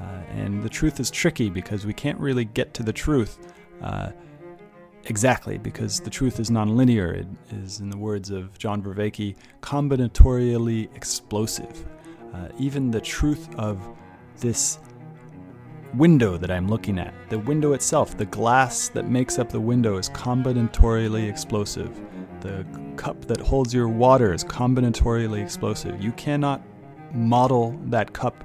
Uh, and the truth is tricky because we can't really get to the truth uh, exactly because the truth is nonlinear. It is, in the words of John Vervaeke, combinatorially explosive. Uh, even the truth of this window that I'm looking at, the window itself, the glass that makes up the window is combinatorially explosive. The cup that holds your water is combinatorially explosive. You cannot model that cup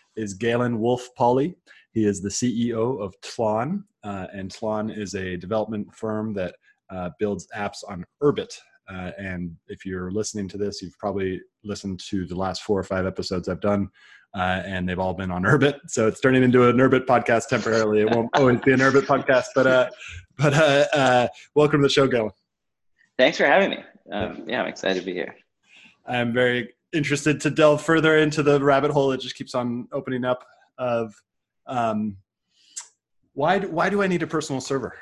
is Galen Wolfe-Pauly. He is the CEO of Tlon, uh, and Tlon is a development firm that uh, builds apps on Urbit. Uh, and if you're listening to this, you've probably listened to the last four or five episodes I've done, uh, and they've all been on Urbit. So it's turning into an Urbit podcast temporarily. It won't always be an Urbit podcast, but uh, but uh, welcome to the show, Galen. Thanks for having me. Um, yeah, I'm excited to be here. I'm very interested to delve further into the rabbit hole that just keeps on opening up of um, why why do I need a personal server?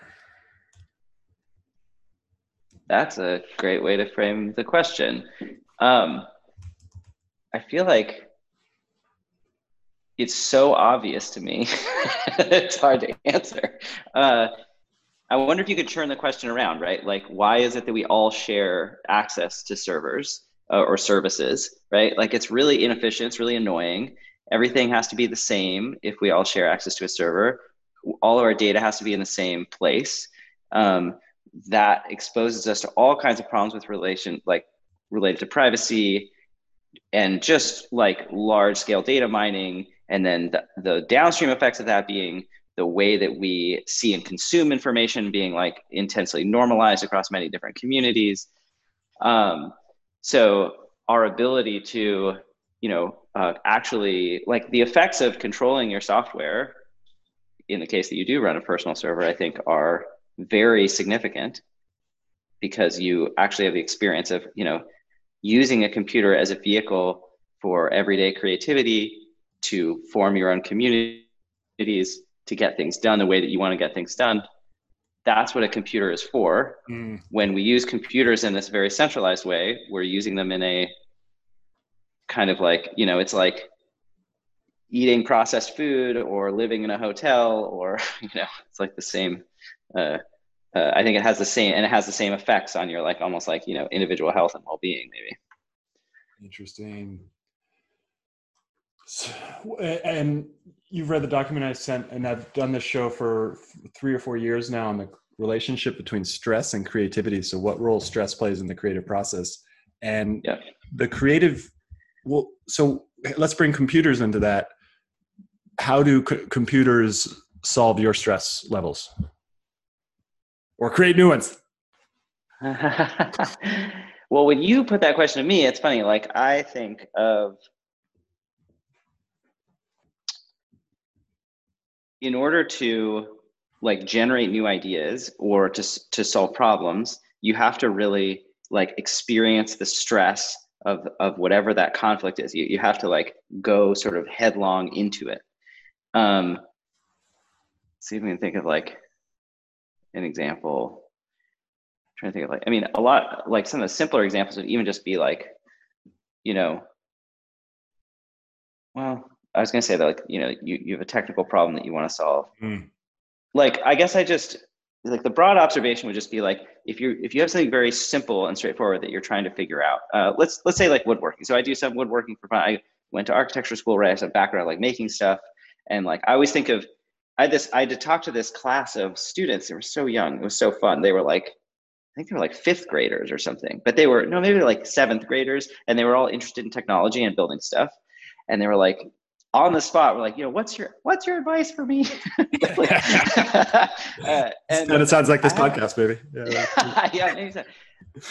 That's a great way to frame the question. Um, I feel like it's so obvious to me. it's hard to answer. Uh, I wonder if you could turn the question around, right? Like, why is it that we all share access to servers? uh, or services, right? Like it's really inefficient, it's really annoying. Everything has to be the same if we all share access to a server. All of our data has to be in the same place. Um, that exposes us to all kinds of problems with relation, like related to privacy and just like large scale data mining. And then the, the downstream effects of that being the way that we see and consume information being like intensely normalized across many different communities. Um, so our ability to, you know, uh, actually like the effects of controlling your software in the case that you do run a personal server, I think are very significant because you actually have the experience of, you know, using a computer as a vehicle for everyday creativity, to form your own communities, to get things done the way that you want to get things done. That's what a computer is for. Mm. When we use computers in this very centralized way, we're using them in a kind of like, you know, it's like eating processed food or living in a hotel or, you know, it's like the same. Uh, uh, I think it has the same, and it has the same effects on your like almost like, you know, individual health and well being, maybe. Interesting. So, and you've read the document I sent, and I've done this show for three or four years now on the relationship between stress and creativity. So, what role stress plays in the creative process, and yeah. the creative. Well, so let's bring computers into that. How do c- computers solve your stress levels, or create new ones? well, when you put that question to me, it's funny. Like I think of in order to like generate new ideas or to to solve problems, you have to really like experience the stress of of whatever that conflict is. You you have to like go sort of headlong into it. Um, see if we can think of like an example. I'm trying to think of like I mean a lot like some of the simpler examples would even just be like, you know, well, I was going to say that like you know you, you have a technical problem that you want to solve. Mm. Like I guess I just like the broad observation would just be like if you if you have something very simple and straightforward that you're trying to figure out. Uh, let's let's say like woodworking. So I do some woodworking for fun. I went to architecture school, right? I have a background like making stuff, and like I always think of I had this I had to talk to this class of students. They were so young. It was so fun. They were like I think they were like fifth graders or something, but they were no maybe like seventh graders, and they were all interested in technology and building stuff. And they were like, on the spot. We're like you know what's your what's your advice for me? Uh, and, and, it sounds like this I, podcast baby. Yeah, yeah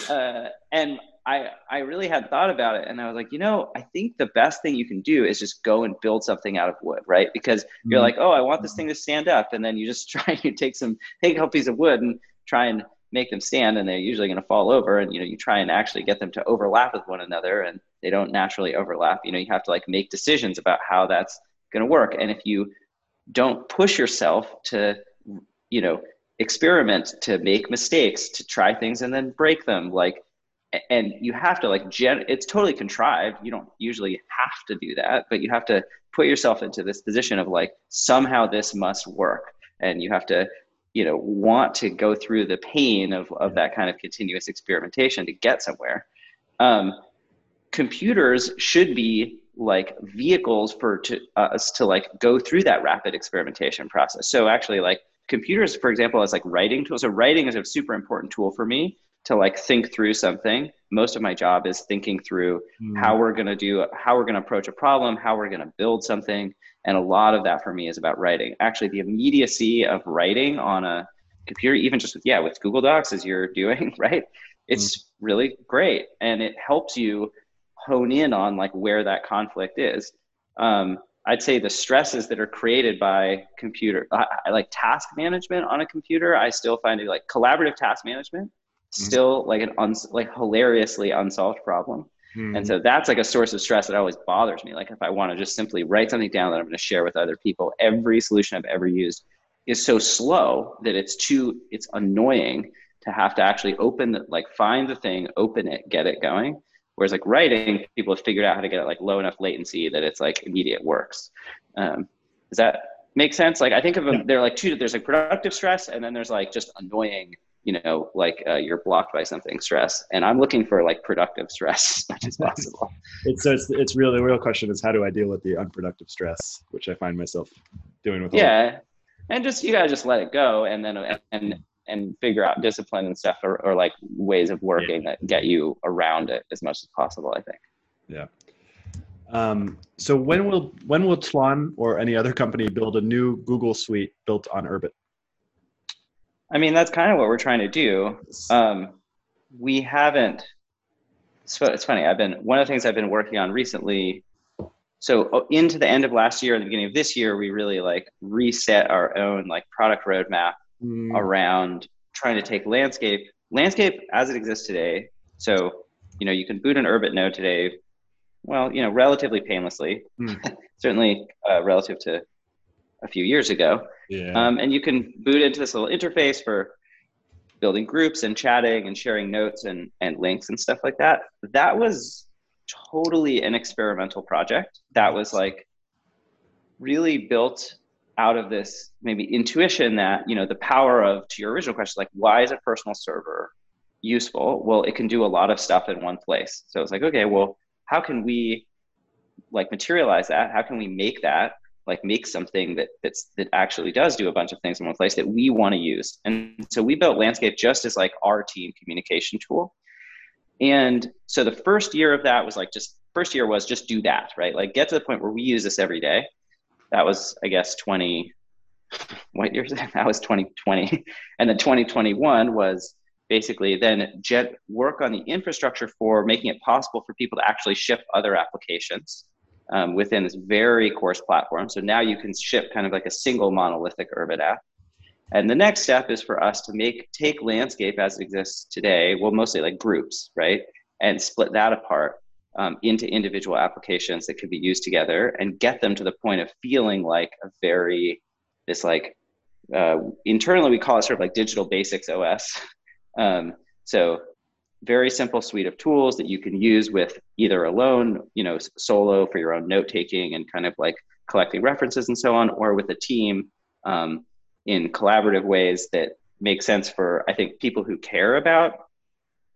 uh, and i i really had thought about it and i was like you know i think the best thing you can do is just go and build something out of wood right? Because mm-hmm. you're like oh i want this thing to stand up and then you just try and you take some take a piece of wood and try and make them stand and they're usually going to fall over and you know you try and actually get them to overlap with one another and they don't naturally overlap. You know you have to like make decisions about how that's going to work. And if you don't push yourself to you know experiment to make mistakes to try things and then break them like and you have to like gen it's totally contrived. You don't usually have to do that but you have to put yourself into this position of like somehow this must work and you have to you know want to go through the pain of, of that kind of continuous experimentation to get somewhere. Um, computers should be like vehicles for to, uh, us to like go through that rapid experimentation process. So actually like computers for example as like writing tools. So writing is a super important tool for me to like think through something. Most of my job is thinking through mm. how we're going to do how we're going to approach a problem how we're going to build something and a lot of that for me is about writing. Actually, the immediacy of writing on a computer, even just with, yeah, with Google Docs as you're doing, right? It's mm really great. And it helps you hone in on like where that conflict is. Um, I'd say the stresses that are created by computer, I, I like task management on a computer. I still find it like collaborative task management, mm still like an uns, like hilariously unsolved problem. Mm-hmm. And so that's like a source of stress that always bothers me. Like if I want to just simply write something down that I'm going to share with other people, every solution I've ever used is so slow that it's too it's annoying to have to actually open the, like find the thing, open it, get it going. Whereas like writing, people have figured out how to get it like low enough latency that it's like immediate works. Um, does that make sense? Like I think of them, they're like two. There's like productive stress, and then there's like just annoying you know, like uh, you're blocked by something stress. And I'm looking for like productive stress as much as possible. it's, it's, it's real. The real question is how do I deal with the unproductive stress, which I find myself doing with. Yeah. And just, you gotta just let it go and then, and, and figure out discipline and stuff or, or like ways of working yeah. that get you around it as much as possible, I think. Yeah. Um, so when will when will Tlon or any other company build a new Google suite built on Urbit? I mean, that's kind of what we're trying to do. Um, we haven't. So it's funny. I've been one of the things I've been working on recently. So oh, into the end of last year and the beginning of this year, we really like reset our own like product roadmap mm. around trying to take landscape landscape as it exists today. So you know you can boot an Urbit node today well, you know, relatively painlessly, Hmm. certainly uh, relative to a few years ago. Yeah. Um, and you can boot into this little interface for building groups and chatting and sharing notes and, and links and stuff like that. That was totally an experimental project. That was like really built out of this maybe intuition that, you know, the power of, to your original question, like, why is a personal server useful? Well, it can do a lot of stuff in one place. So it's like, okay, well, how can we like materialize that? How can we make that like make something that that's that actually does do a bunch of things in one place that we want to use. And so we built Landscape just as like our team communication tool. And so the first year of that was like just first year was just do that, right? Like get to the point where we use this every day. That was I guess 20 what years that was 2020 and then 2021 was basically then jet work on the infrastructure for making it possible for people to actually ship other applications um, within this very coarse platform. So now you can ship kind of like a single monolithic Urbit app. And the next step is for us to make take landscape as it exists today, well, mostly like groups, right, and split that apart um, into individual applications that could be used together and get them to the point of feeling like a very this like uh, internally we call it sort of like digital basics OS. Um, so very simple suite of tools that you can use with either alone, you know, solo for your own note taking and kind of like collecting references and so on, or with a team um, in collaborative ways that make sense for, I think, people who care about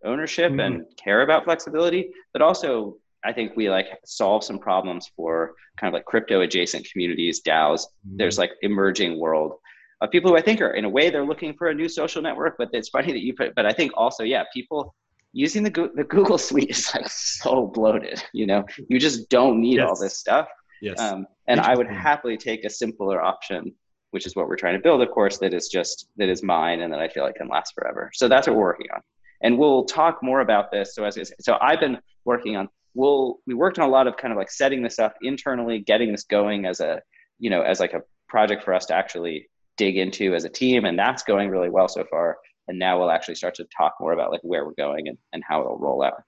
ownership mm-hmm. and care about flexibility, but also I think we like solve some problems for kind of like crypto adjacent communities, DAOs. Mm-hmm. There's like emerging world of people who I think are in a way they're looking for a new social network. But it's funny that you put. But I think also, yeah, people using the the Google Suite is like so bloated. You know, you just don't need yes. all this stuff. Yes. Um, and I would happily take a simpler option, which is what we're trying to build, of course. That is just that is mine, and that I feel like can last forever. So that's what we're working on. And we'll talk more about this. So as so, I've been working on. We'll we worked on a lot of kind of like setting this up internally, getting this going as a you know as like a project for us to actually dig into as a team, and that's going really well so far and now we'll actually start to talk more about like where we're going and, and how it'll roll out.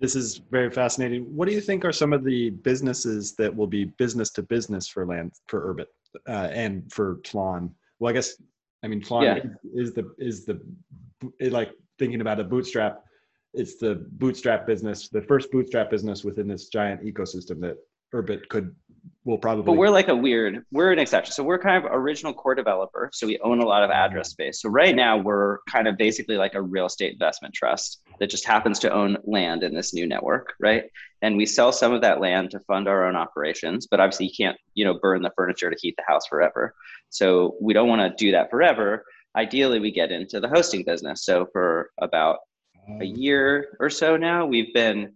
This is very fascinating. What do you think are some of the businesses that will be business to business for land for urbit uh, and for tlon well i guess i mean tlon yeah. is the is the like thinking about a bootstrap it's the bootstrap business the first bootstrap business within this giant ecosystem that urbit could will probably. But we're like a weird, we're an exception. So we're kind of original core developer. So we own a lot of address space. So right now we're kind of basically like a real estate investment trust that just happens to own land in this new network, right? And we sell some of that land to fund our own operations. But obviously you can't, you know, burn the furniture to heat the house forever. So we don't want to do that forever. Ideally, we get into the hosting business. So for about a oh. year or so now, we've been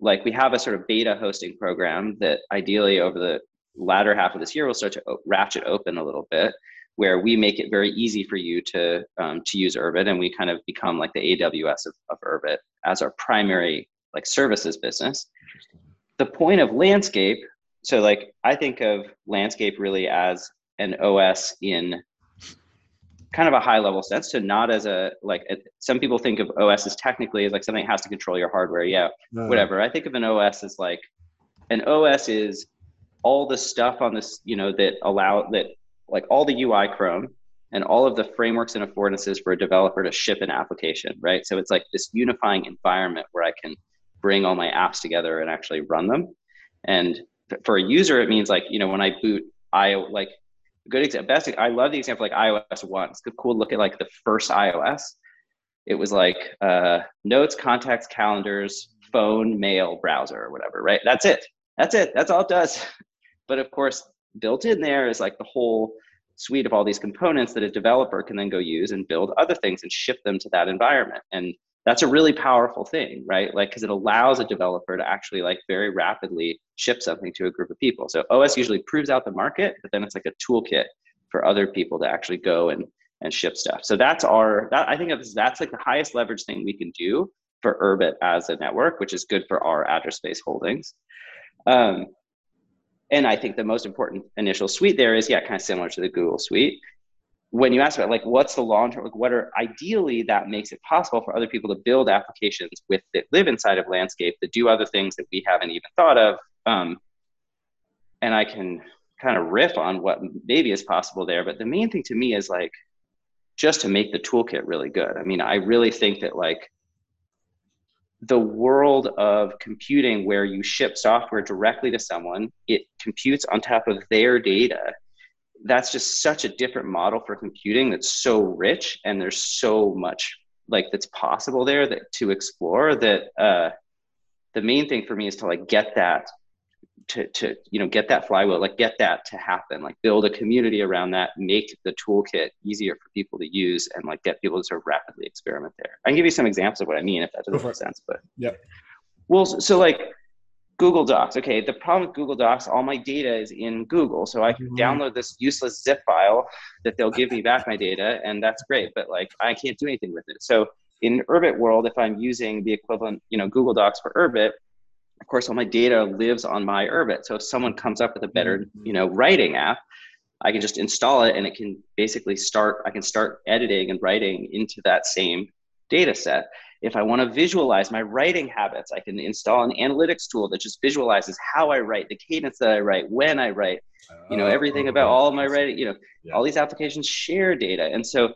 like we have a sort of beta hosting program that ideally over the latter half of this year we'll start to ratchet open a little bit where we make it very easy for you to um, to use Urbit and we kind of become like the AWS of, of Urbit as our primary like services business. The point of landscape, so like I think of landscape really as an OS in kind of a high level sense. So not as a like a, some people think of OS as technically as like something that has to control your hardware. Yeah, no. whatever. I think of an OS as like an OS is all the stuff on this, you know, that allow that like all the UI Chrome and all of the frameworks and affordances for a developer to ship an application, right? So it's like this unifying environment where I can bring all my apps together and actually run them. And for a user, it means like, you know, when I boot I like good example. Best. I love the example like iOS one. It's cool look at like the first iOS. It was like uh, notes, contacts, calendars, phone, mail, browser, or whatever. Right. That's it. That's it. That's all it does. But of course, built in there is like the whole suite of all these components that a developer can then go use and build other things and ship them to that environment. And that's a really powerful thing right? Like because it allows a developer to actually like very rapidly ship something to a group of people. So os usually proves out the market but then it's like a toolkit for other people to actually go and and ship stuff. So that's our that i think that's like the highest leverage thing we can do for urbit as a network which is good for our address space holdings. Um, and i think the most important initial suite there is yeah kind of similar to the google suite when you ask about like what's the long term, like what are ideally that makes it possible for other people to build applications with that live inside of landscape that do other things that we haven't even thought of. Um, and I can kind of riff on what maybe is possible there. But the main thing to me is like just to make the toolkit really good. I mean, I really think that like the world of computing where you ship software directly to someone, it computes on top of their data. That's just such a different model for computing that's so rich and there's so much like that's possible there that to explore that uh, the main thing for me is to like get that to to you know get that flywheel like get that to happen like build a community around that make the toolkit easier for people to use and like get people to sort of rapidly experiment there. I can give you some examples of what i mean if that doesn't make sense but yeah well so like google docs okay the problem with google docs all my data is in google so i can mm-hmm. download this useless zip file that they'll give me back my data and that's great but like i can't do anything with it so in urbit world if i'm using the equivalent you know google docs for urbit of course, all my data lives on my Urbit. So if someone comes up with a better, mm-hmm. you know, writing app, I can just install it and it can basically start, I can start editing and writing into that same data set. If I want to visualize my writing habits, I can install an analytics tool that just visualizes how I write, the cadence that I write, when I write, you know, everything about all of my writing, you know, yeah. all these applications share data. And so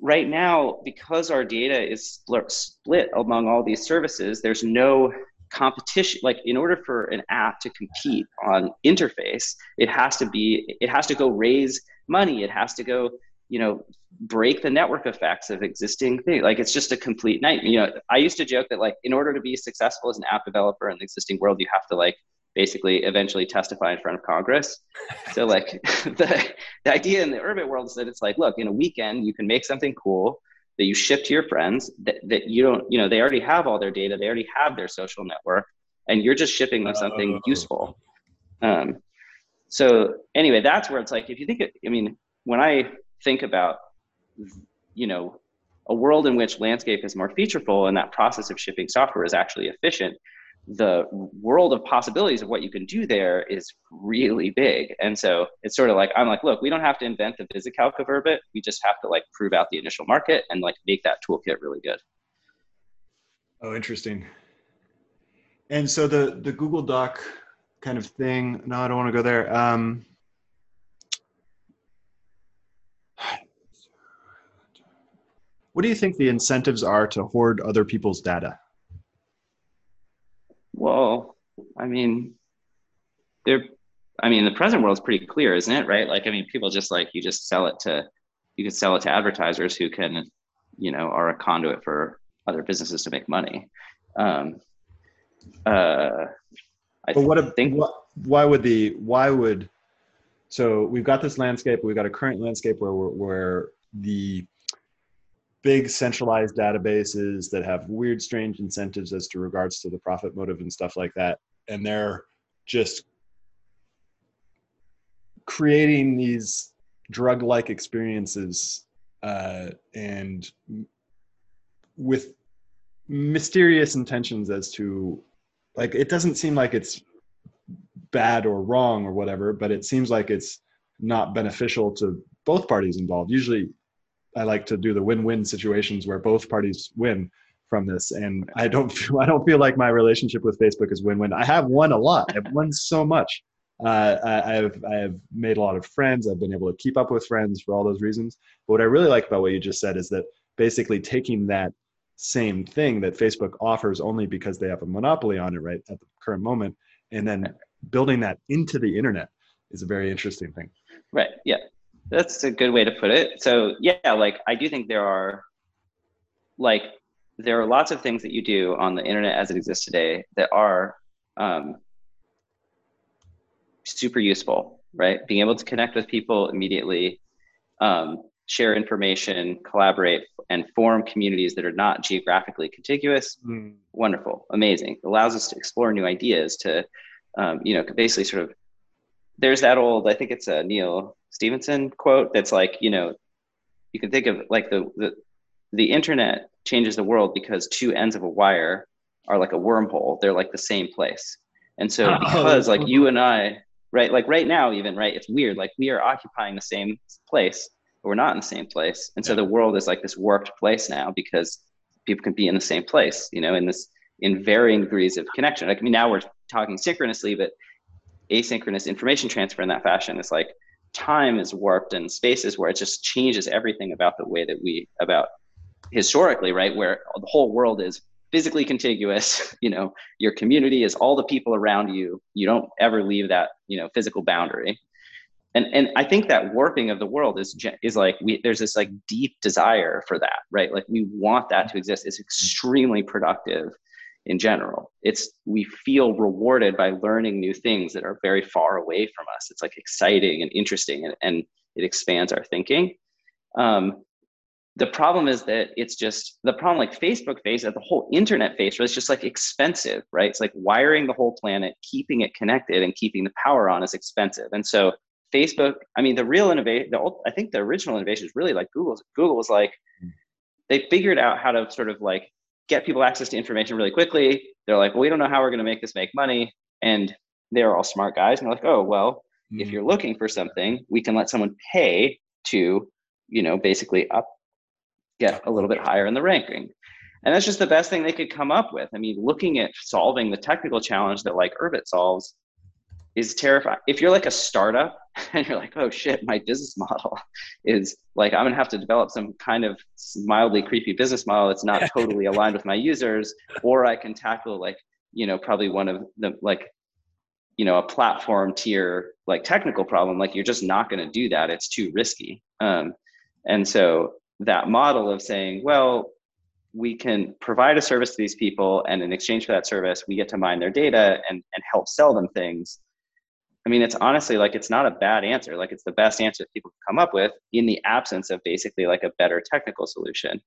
right now, because our data is split among all these services, there's no competition like in order for an app to compete on interface it has to be it has to go raise money it has to go you know break the network effects of existing things like it's just a complete night you know i used to joke that like in order to be successful as an app developer in the existing world you have to like basically eventually testify in front of congress so like the, the idea in the urbit world is that it's like look in a weekend you can make something cool that you ship to your friends that, that you don't you know they already have all their data they already have their social network and you're just shipping them something oh. useful um, so anyway that's where it's like if you think it, i mean when i think about you know a world in which landscape is more featureful and that process of shipping software is actually efficient the world of possibilities of what you can do there is really big. And so it's sort of like, I'm like, look, we don't have to invent the VisiCalc of Urbit. We just have to like prove out the initial market and like make that toolkit really good. Oh, interesting. And so the, the Google Doc kind of thing, no, I don't want to go there. Um, what do you think the incentives are to hoard other people's data? Well, I mean, they're. I mean, the present world is pretty clear, isn't it? Right? Like, I mean, people just like you just sell it to, you can sell it to advertisers who can, you know, are a conduit for other businesses to make money. Um, uh, I but what a, think. What, why would the why would so we've got this landscape we've got a current landscape where where the big centralized databases that have weird, strange incentives as to regards to the profit motive and stuff like that. And they're just creating these drug like experiences uh, and with mysterious intentions as to like it doesn't seem like it's bad or wrong or whatever but it seems like it's not beneficial to both parties involved usually I like to do the win-win situations where both parties win from this. And I don't feel I don't feel like my relationship with Facebook is win-win. I have won a lot. I've won so much. Uh, I, have I have made a lot of friends. I've been able to keep up with friends for all those reasons. But what I really like about what you just said is that basically taking that same thing that Facebook offers only because they have a monopoly on it right at the current moment, and then building that into the internet is a very interesting thing. Right. Yeah. That's a good way to put it. So yeah, like I do think there are like there are lots of things that you do on the internet as it exists today that are um, super useful, right? Being able to connect with people immediately, um, share information, collaborate, and form communities that are not geographically contiguous. Mm. Wonderful, amazing. Allows us to explore new ideas. To um, you know, basically sort of. There's that old. I think it's a Neal Stephenson quote that's like, you know, you can think of like the, the the internet changes the world because two ends of a wire are like a wormhole. They're like the same place. And so oh, because like you and I, right, like right now even, right, it's weird. Like we are occupying the same place, but we're not in the same place. And so the world is like this warped place now because people can be in the same place, you know, in this in varying degrees of connection. Like I mean, now we're talking synchronously, but asynchronous information transfer in that fashion is like time is warped and space is where it just changes everything about the way that we about historically, right? Where the whole world is physically contiguous, you know, your community is all the people around you. You don't ever leave that, you know, physical boundary. And and I think that warping of the world is is like we there's this like deep desire for that, right? Like we want that to exist. It's extremely productive in general. It's we feel rewarded by learning new things that are very far away from us. It's like exciting and interesting and, and it expands our thinking. Um, the problem is that it's just the problem like facebook face at the whole internet face it's just like expensive right it's like wiring the whole planet keeping it connected and keeping the power on is expensive and so facebook i mean the real innovation the old, i think the original innovation is really like google's google was like they figured out how to sort of like get people access to information really quickly they're like well we don't know how we're going to make this make money and they're all smart guys and they're like oh well mm-hmm. if you're looking for something we can let someone pay to you know basically up get a little bit higher in the ranking. And that's just the best thing they could come up with. I mean, looking at solving the technical challenge that like Urbit solves is terrifying. If you're like a startup and you're like, oh shit, my business model is like, I'm gonna have to develop some kind of mildly creepy business model that's not totally aligned with my users, or I can tackle like, you know, probably one of the like, you know, a platform tier like technical problem. Like you're just not gonna do that. It's too risky. Um, and so that model of saying, well, we can provide a service to these people, and in exchange for that service, we get to mine their data and, and help sell them things. I mean, it's honestly like it's not a bad answer. Like it's the best answer that people can come up with in the absence of basically like a better technical solution,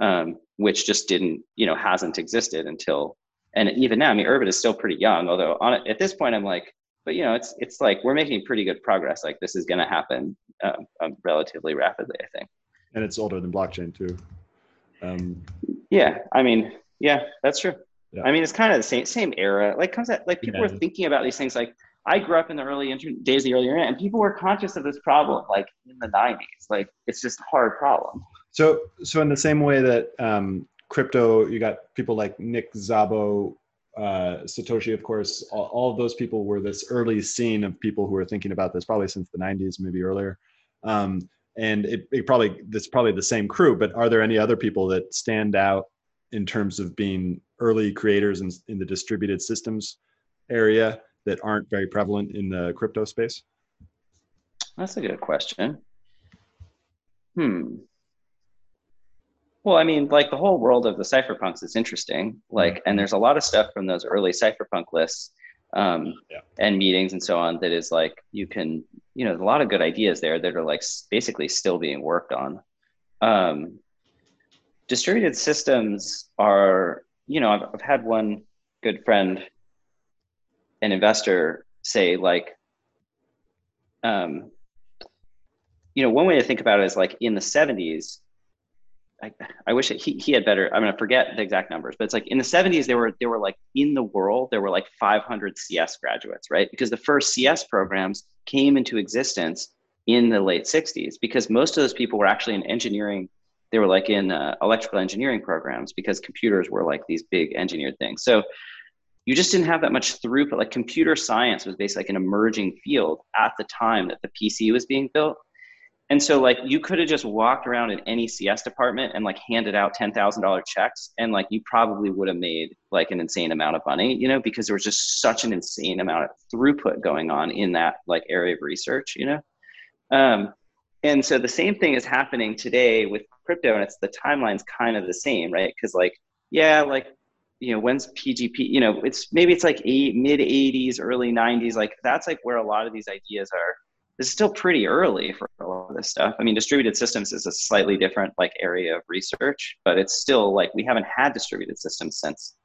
um, which just didn't, you know, hasn't existed until. And even now, I mean, Urbit is still pretty young. Although on at this point, I'm like, but you know, it's it's like we're making pretty good progress. Like this is going to happen um, um, relatively rapidly, I think and it's older than blockchain too. Um, yeah, I mean, yeah, that's true. Yeah. I mean, it's kind of the same same era. Like comes at like people yeah. were thinking about these things. Like I grew up in the early inter- days of the early internet, and people were conscious of this problem like in the '90s. Like it's just a hard problem. So, so in the same way that um, crypto, you got people like Nick Szabo, uh, Satoshi, of course. All, all, of those people were this early scene of people who were thinking about this, probably since the '90s, maybe earlier. Um, and it, it probably that's probably the same crew but are there any other people that stand out in terms of being early creators in, in the distributed systems area that aren't very prevalent in the crypto space? That's a good question. Hmm. Well i mean like the whole world of the cypherpunks is interesting. Like and there's a lot of stuff from those early cypherpunk lists um, yeah. and meetings and so on that is like you can you know there's a lot of good ideas there that are like basically still being worked on. Um, distributed systems are you know I've, I've had one good friend an investor say like um, you know one way to think about it is like in the 70s I, I wish he, he had better. I'm gonna forget the exact numbers, but it's like in the 70s there were there were like in the world there were like 500 CS graduates, right? Because the first CS programs came into existence in the late 60s because most of those people were actually in engineering. They were like in uh, electrical engineering programs because computers were like these big engineered things. So you just didn't have that much throughput. Like computer science was basically like an emerging field at the time that the PC was being built. And so like you could have just walked around in any CS department and like handed out ten thousand dollar checks and like you probably would have made like an insane amount of money, you know, because there was just such an insane amount of throughput going on in that like area of research, you know. Um, and so the same thing is happening today with crypto, and it's the timeline's kind of the same, right? Because like yeah, like you know when's PGP? You know, it's maybe it's like eight mid '80s, early '90s. Like that's like where a lot of these ideas are this is still pretty early for a lot of this stuff. I mean, distributed systems is a slightly different like area of research, but it's still like we haven't had distributed systems since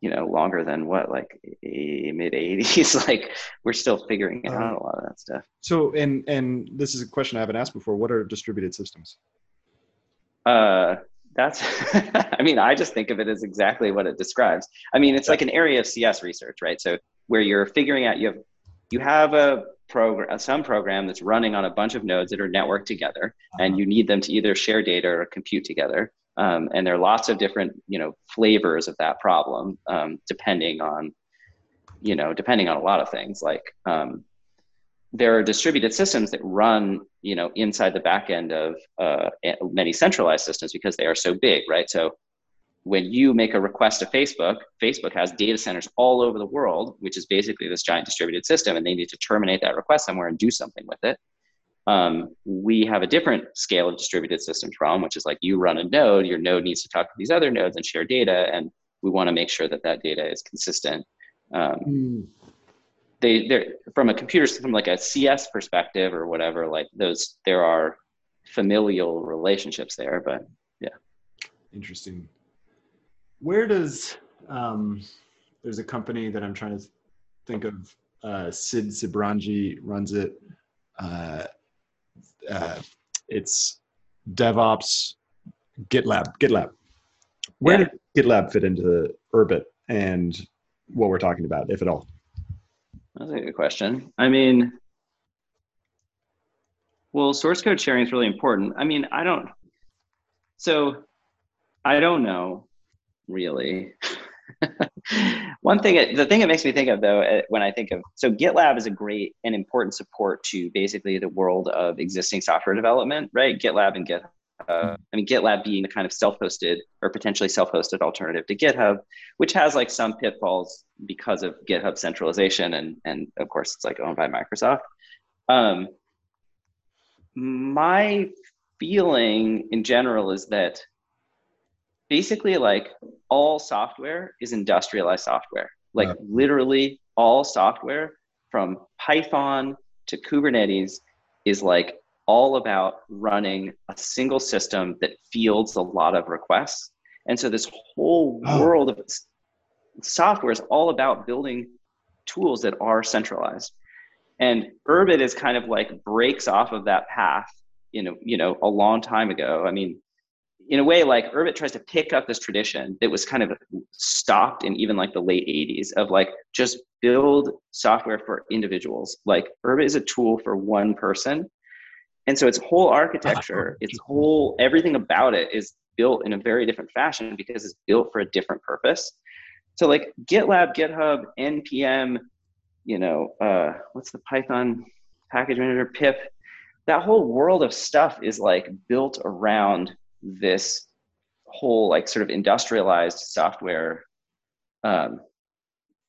you know longer than what like mid 80s like we're still figuring out um, a lot of that stuff so and and this is a question i haven't asked before what are distributed systems uh that's i mean i just think of it as exactly what it describes. I mean it's like an area of cs research right? So where you're figuring out you have you have a program some program that's running on a bunch of nodes that are networked together and you need them to either share data or compute together. Um, and there are lots of different you know flavors of that problem um, depending on you know depending on a lot of things. Like um, there are distributed systems that run you know inside the back end of uh, many centralized systems because they are so big right so when you make a request to Facebook, Facebook has data centers all over the world, which is basically this giant distributed system, and they need to terminate that request somewhere and do something with it. Um, we have a different scale of distributed systems problem, which is like you run a node, your node needs to talk to these other nodes and share data, and we want to make sure that that data is consistent. Um, mm. They, they're from a computer from like a CS perspective or whatever, like those there are familial relationships there, but yeah. Interesting where does um, there's a company that I'm trying to think of. Uh, Sid Sijbrandij runs it. Uh, uh, it's DevOps GitLab. GitLab. Where yeah. did GitLab fit into the Urbit and what we're talking about, if at all? That's a good question. I mean, well, source code sharing is really important. I mean, I don't. So, I don't know really. One thing, the thing it makes me think of though, uh, when I think of, so GitLab is a great and important support to basically the world of existing software development, right? GitLab and GitHub. Uh, I mean, GitLab being the kind of self-hosted or potentially self-hosted alternative to GitHub, which has like some pitfalls because of GitHub centralization, and and of course it's like owned by Microsoft. Um, my feeling in general is that basically like all software is industrialized software like yeah. literally all software from python to kubernetes is like all about running a single system that fields a lot of requests and so this whole oh. world of software is all about building tools that are centralized and urbit is kind of like breaks off of that path you know you know a long time ago i mean in a way, like Urbit tries to pick up this tradition that was kind of stopped in even like the late 80s of like just build software for individuals. Like Urbit is a tool for one person. And so its whole architecture, its whole everything about it is built in a very different fashion because it's built for a different purpose. So like GitLab, GitHub, NPM, you know, uh, what's the Python package manager, pip, that whole world of stuff is like built around this whole like sort of industrialized software um,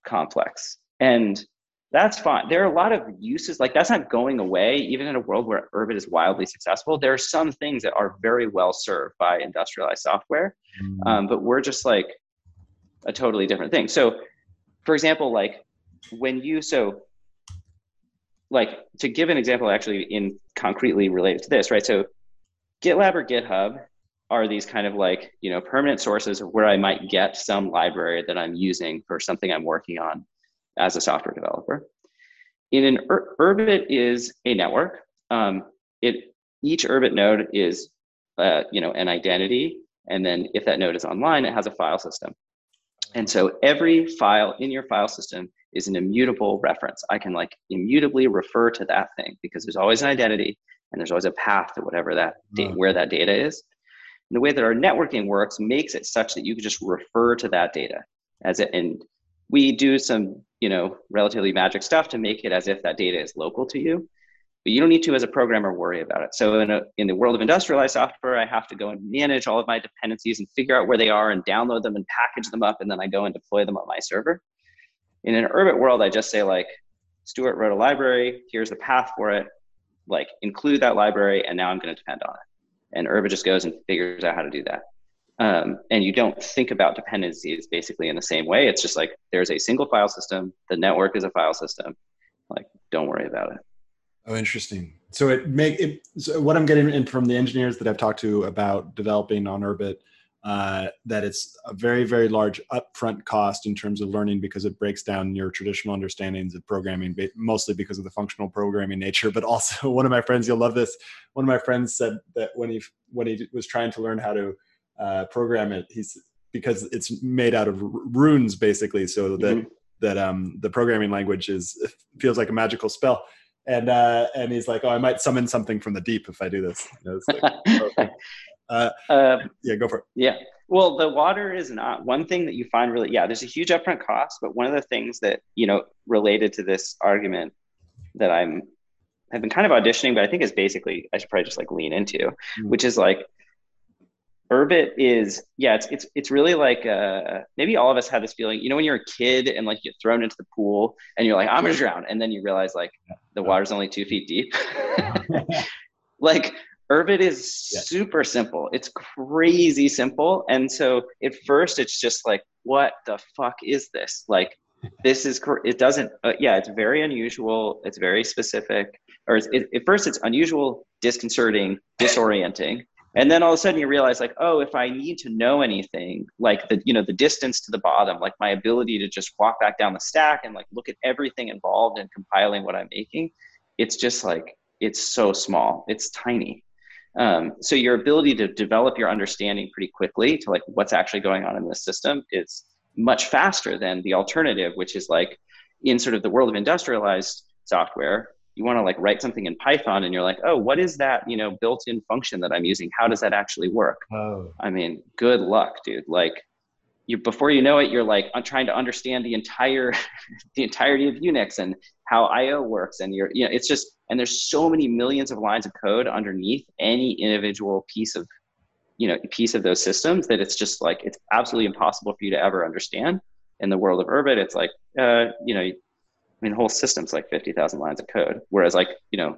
complex. And that's fine. There are a lot of uses like that's not going away even in a world where urbit is wildly successful. There are some things that are very well served by industrialized software mm-hmm. um, but we're just like a totally different thing. So for example like when you so like to give an example actually in concretely related to this right? So gitlab or github are these kind of like you know permanent sources of where I might get some library that I'm using for something I'm working on as a software developer. In an Ur- Urbit is a network. Um, it each Urbit node is uh, you know an identity, and then if that node is online, it has a file system. And so every file in your file system is an immutable reference. I can like immutably refer to that thing because there's always an identity and there's always a path to whatever that da- where that data is. And the way that our networking works makes it such that you can just refer to that data as it, and we do some, you know, relatively magic stuff to make it as if that data is local to you. But you don't need to, as a programmer, worry about it. So in, a, in the world of industrialized software, I have to go and manage all of my dependencies and figure out where they are and download them and package them up, and then I go and deploy them on my server. In an Urbit world, I just say like, Stuart wrote a library. Here's the path for it. Like include that library, and now I'm going to depend on it and Urbit just goes and figures out how to do that. Um, and you don't think about dependencies basically in the same way. It's just like there's a single file system. The network is a file system. Like, don't worry about it. Oh, interesting. So it make it. So what I'm getting in from the engineers that I've talked to about developing on Urbit uh, that it's a very very large upfront cost in terms of learning because it breaks down your traditional understandings of programming mostly because of the functional programming nature but also one of my friends you'll love this one of my friends said that when he when he was trying to learn how to uh, program it he's because it's made out of runes basically so that mm-hmm. that um, the programming language is feels like a magical spell and uh, and he's like, "Oh, I might summon something from the deep if I do this." You know, like, uh, uh, yeah, go for it. Yeah. Well, the water is not one thing that you find really. Yeah, there's a huge upfront cost, but one of the things that you know related to this argument that I'm have been kind of auditioning, but I think is basically I should probably just like lean into, mm-hmm. which is like Urbit is yeah, it's it's it's really like uh, maybe all of us have this feeling. You know, when you're a kid and like you get thrown into the pool and you're like, I'm gonna drown, and then you realize like the water's only two feet deep. like Urbit is yeah. super simple. It's crazy simple, and so at first it's just like, what the fuck is this? Like, this is it doesn't. Uh, yeah, it's very unusual. It's very specific. Or it, at first it's unusual, disconcerting, disorienting and then all of a sudden you realize like oh if i need to know anything like the you know the distance to the bottom like my ability to just walk back down the stack and like look at everything involved in compiling what i'm making it's just like it's so small it's tiny. Um, so your ability to develop your understanding pretty quickly to like what's actually going on in the system is much faster than the alternative which is like in sort of the world of industrialized software you want to like write something in Python and you're like, oh, what is that, you know, built-in function that I'm using? How does that actually work? Oh. I mean, good luck, dude. Like you before you know it, you're like I'm trying to understand the entire the entirety of Unix and how IO works. And you're, you know, it's just and there's so many millions of lines of code underneath any individual piece of you know piece of those systems that it's just like it's absolutely impossible for you to ever understand in the world of Urbit. It's like uh, you know mean, the whole system's like 50,000 lines of code. Whereas like, you know,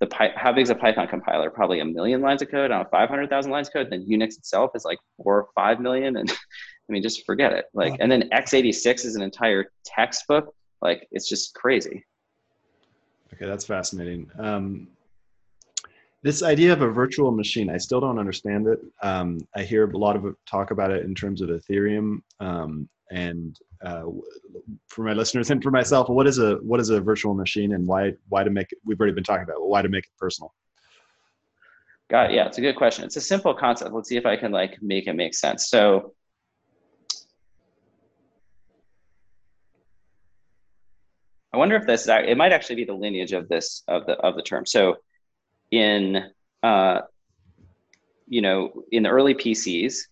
the Py- how big is a Python compiler? Probably a million lines of code on 500,000 lines of code. Then Unix itself is like four or five million. And I mean, just forget it. Like, and then x86 is an entire textbook. Like, it's just crazy. Okay, that's fascinating. Um, this idea of a virtual machine, I still don't understand it. Um, I hear a lot of talk about it in terms of Ethereum. Um, and uh, for my listeners and for myself, what is a what is a virtual machine and why why to make it? We've already been talking about why to make it personal. Got it. Yeah, it's a good question. It's a simple concept. Let's see if I can like make it make sense. So. I wonder if this it might actually be the lineage of this of the of the term. So, in uh, you know, in the early PCs,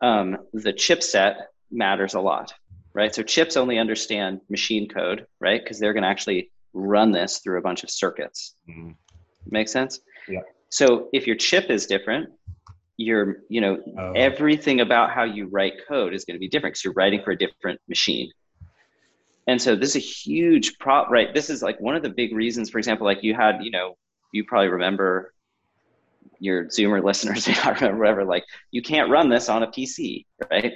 um, the chipset matters a lot, right? So chips only understand machine code, right? Because they're going to actually run this through a bunch of circuits. Mm-hmm. Make sense? Yeah. So if your chip is different, your you know oh. everything about how you write code is going to be different because you're writing for a different machine. And so this is a huge prop, right? This is like one of the big reasons. For example, like you had, you know, you probably remember your Zoomer listeners may not remember whatever. Like you can't run this on a PC, right?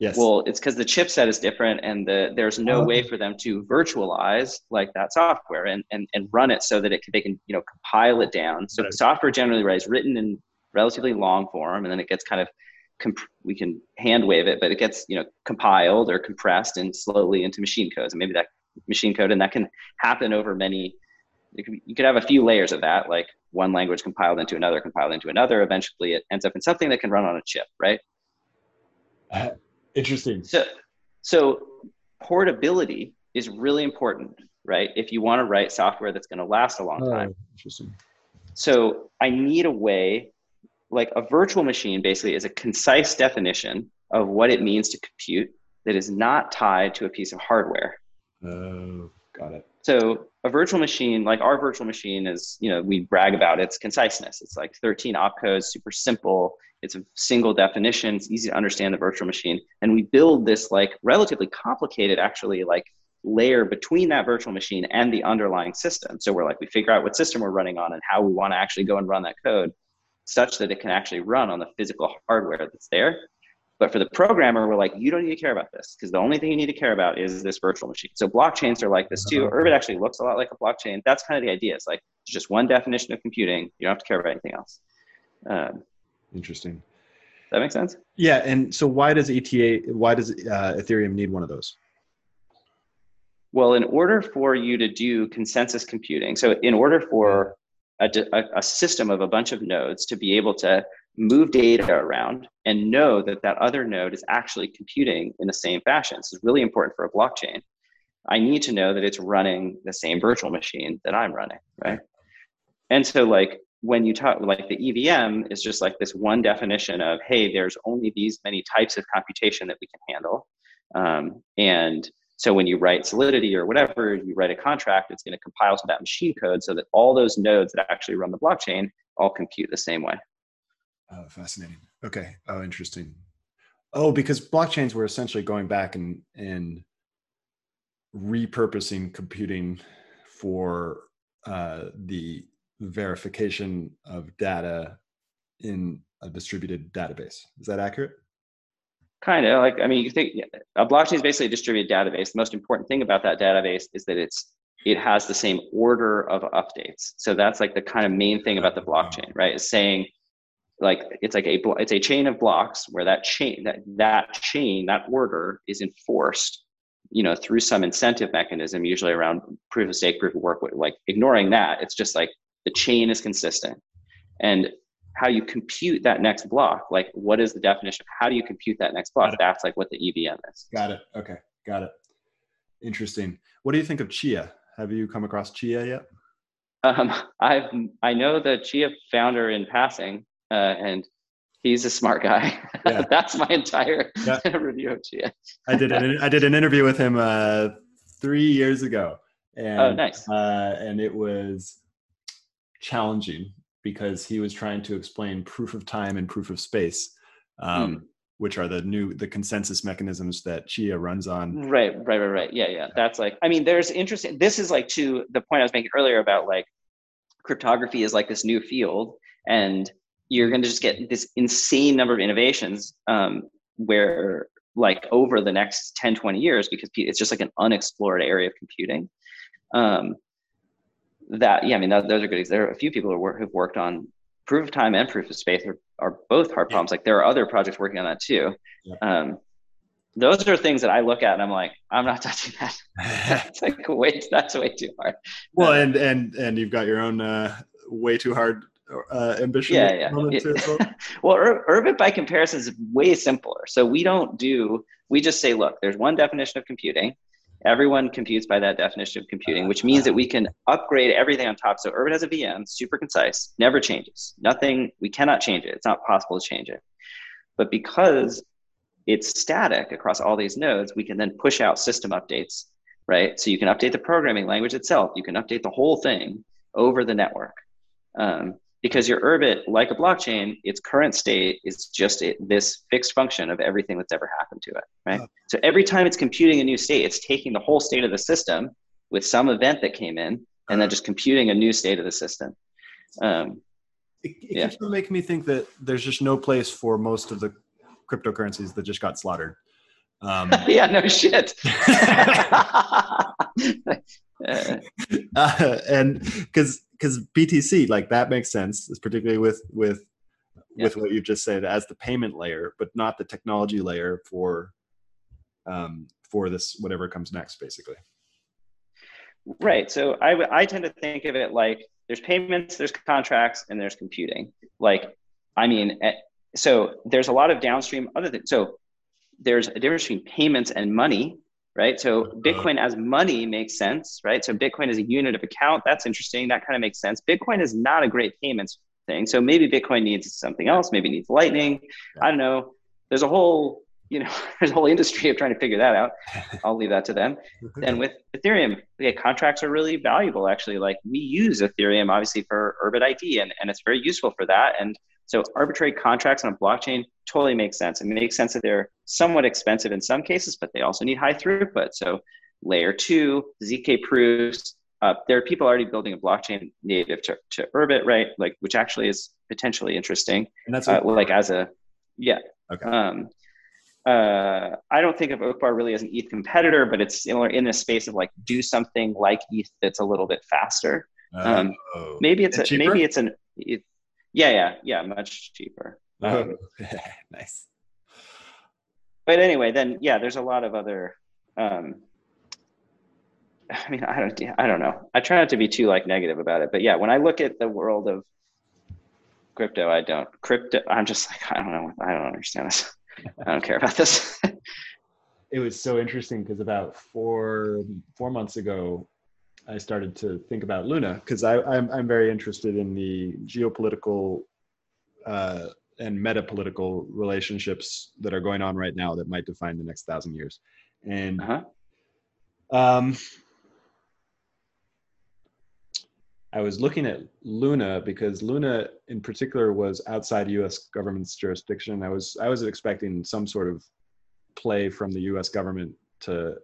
Yes. Well, it's because the chipset is different and the, there's no oh. way for them to virtualize like that software and, and, and run it so that it can, they can, you know, compile it down. So right. software generally right, is written in relatively long form and then it gets kind of, comp- we can hand wave it, but it gets, you know, compiled or compressed and slowly into machine codes and maybe that machine code and that can happen over many, could, you could have a few layers of that, like one language compiled into another, compiled into another. Eventually it ends up in something that can run on a chip, right? Uh, Interesting. So, so portability is really important, right? If you want to write software that's going to last a long oh, time. Interesting. So I need a way, like a virtual machine basically is a concise definition of what it means to compute that is not tied to a piece of hardware. Oh, got it. So a virtual machine, like our virtual machine is, you know, we brag about its conciseness. It's like 13 opcodes, super simple. It's a single definition. It's easy to understand the virtual machine. And we build this like relatively complicated, actually, like layer between that virtual machine and the underlying system. So we're like, we figure out what system we're running on and how we want to actually go and run that code such that it can actually run on the physical hardware that's there. But for the programmer, we're like, you don't need to care about this because the only thing you need to care about is this virtual machine. So blockchains are like this too. Uh-huh. Urbit actually looks a lot like a blockchain. That's kind of the idea. It's like it's just one definition of computing. You don't have to care about anything else. Um, Interesting. That makes sense. Yeah, and so why does ETA? Why does uh, Ethereum need one of those? Well, in order for you to do consensus computing, so in order for a, a, system of a bunch of nodes to be able to move data around and know that that other node is actually computing in the same fashion. This is really important for a blockchain. I need to know that it's running the same virtual machine that I'm running, right? And so like when you talk like the EVM is just like this one definition of hey, there's only these many types of computation that we can handle. Um, and so when you write Solidity or whatever, you write a contract, it's going to compile to that machine code so that all those nodes that actually run the blockchain all compute the same way. Oh, fascinating. Okay. Oh, interesting. Oh, because blockchains were essentially going back and and repurposing computing for uh, the verification of data in a distributed database. Is that accurate? Kind of like I mean, you think a blockchain is basically a distributed database. The most important thing about that database is that it's it has the same order of updates. So that's like the kind of main thing about the blockchain, right? Is saying like it's like a it's a chain of blocks where that chain that that chain that order is enforced you know through some incentive mechanism usually around proof of stake proof of work like ignoring that it's just like the chain is consistent. And how you compute that next block like what is the definition of how do you compute that next block? That's like what the evm is. Got it. Okay. Got it. Interesting. What do you think of chia? Have you come across chia yet? Um, i've i know the chia founder in passing uh, and he's a smart guy. Yeah. That's my entire yeah. review of Chia. I did an, I did an interview with him uh, three years ago, and oh, nice. Uh, and it was challenging because he was trying to explain proof of time and proof of space. Um, mm. Which are the new the consensus mechanisms that Chia runs on? Right, right, right, right. Yeah, yeah. That's like I mean, there's interesting. This is like to the point I was making earlier about like cryptography is like this new field, and you're going to just get this insane number of innovations um, where like over the next 10 20 years because it's just like an unexplored area of computing um, that yeah i mean that, those are good there are a few people who work, who've worked on proof of time and proof of space are, are both hard problems like there are other projects working on that too yeah. um, those are things that i look at and i'm like i'm not touching that that's like way that's way too hard well and and and you've got your own uh, way too hard uh, ambition. Yeah, yeah. well, well Ur- Urbit by comparison is way simpler. So we don't do. We just say, look, there's one definition of computing. Everyone computes by that definition of computing, which means that we can upgrade everything on top. So Urbit has a VM, super concise, never changes. Nothing. We cannot change it. It's not possible to change it. But because it's static across all these nodes, we can then push out system updates, right? So you can update the programming language itself. You can update the whole thing over the network. Um, because your Urbit, like a blockchain, its current state is just it, this fixed function of everything that's ever happened to it, right? Oh. So every time it's computing a new state, it's taking the whole state of the system with some event that came in, and then just computing a new state of the system. Um, it, it yeah. keeps making me think that there's just no place for most of the cryptocurrencies that just got slaughtered. Um, yeah, no shit. uh, and because because BTC like that makes sense, particularly with with yeah. with what you've just said as the payment layer, but not the technology layer for um, for this whatever comes next, basically. Right. So I I tend to think of it like there's payments, there's contracts, and there's computing. Like, I mean, eh, so there's a lot of downstream other things. So there's a difference between payments and money right? So. Bitcoin as money makes sense, right? So Bitcoin as a unit of account, that's interesting. That kind of makes sense. Bitcoin is not a great payments thing. So maybe Bitcoin needs something else, maybe needs Lightning. I don't know. There's a whole, you know, there's a whole industry of trying to figure that out. I'll leave that to them. and with Ethereum, yeah, contracts are really valuable actually. Like we use Ethereum obviously for Urbit ID and, and it's very useful for that. And so arbitrary contracts on a blockchain totally makes sense. It makes sense that they're somewhat expensive in some cases, but they also need high throughput. So layer two, ZK proofs. Uh, there are people already building a blockchain native to, to Urbit, right? Like, which actually is potentially interesting. And that's uh, like as a, yeah. Okay. Um, uh, I don't think of Uqbar really as an ETH competitor, but it's similar in the space of like do something like ETH that's a little bit faster. Um, oh. maybe it's a, maybe it's an it, yeah, yeah, yeah, much cheaper. Um, nice. But anyway, then yeah, there's a lot of other. Um, I mean, I don't, I don't know. I try not to be too like negative about it, but yeah, when I look at the world of crypto, I don't crypto. I'm just like, I don't know. I don't understand this. I don't care about this. it was so interesting because about four four months ago, I started to think about Luna because I'm I'm very interested in the geopolitical uh, and metapolitical relationships that are going on right now that might define the next thousand years, and uh-huh. um, I was looking at Luna because Luna, in particular, was outside U.S. government's jurisdiction. I was I was expecting some sort of play from the U.S. government to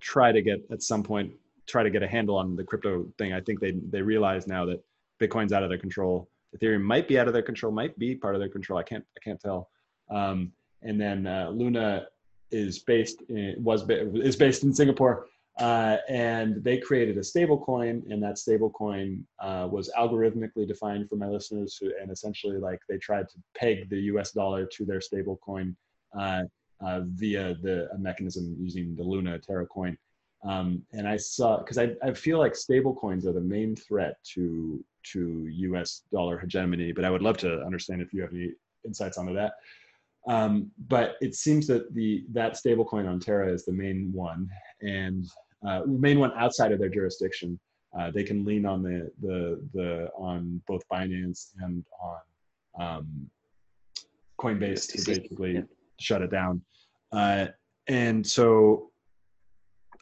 try to get at some point try to get a handle on the crypto thing. I think they they realize now that Bitcoin's out of their control. Ethereum might be out of their control, might be part of their control. I can't I can't tell. Um, and then uh, Luna is based in, was is based in Singapore. Uh, and they created a stable coin and that stable coin uh, was algorithmically defined for my listeners who, and essentially like they tried to peg the us dollar to their stable coin uh, uh via the mechanism using the luna terra coin um, and i saw because I, I feel like stable coins are the main threat to to us dollar hegemony but i would love to understand if you have any insights onto that um, but it seems that the that stablecoin on Terra is the main one, and uh, main one outside of their jurisdiction. Uh, they can lean on the the the on both Binance and on um, Coinbase to basically yeah. shut it down. Uh, and so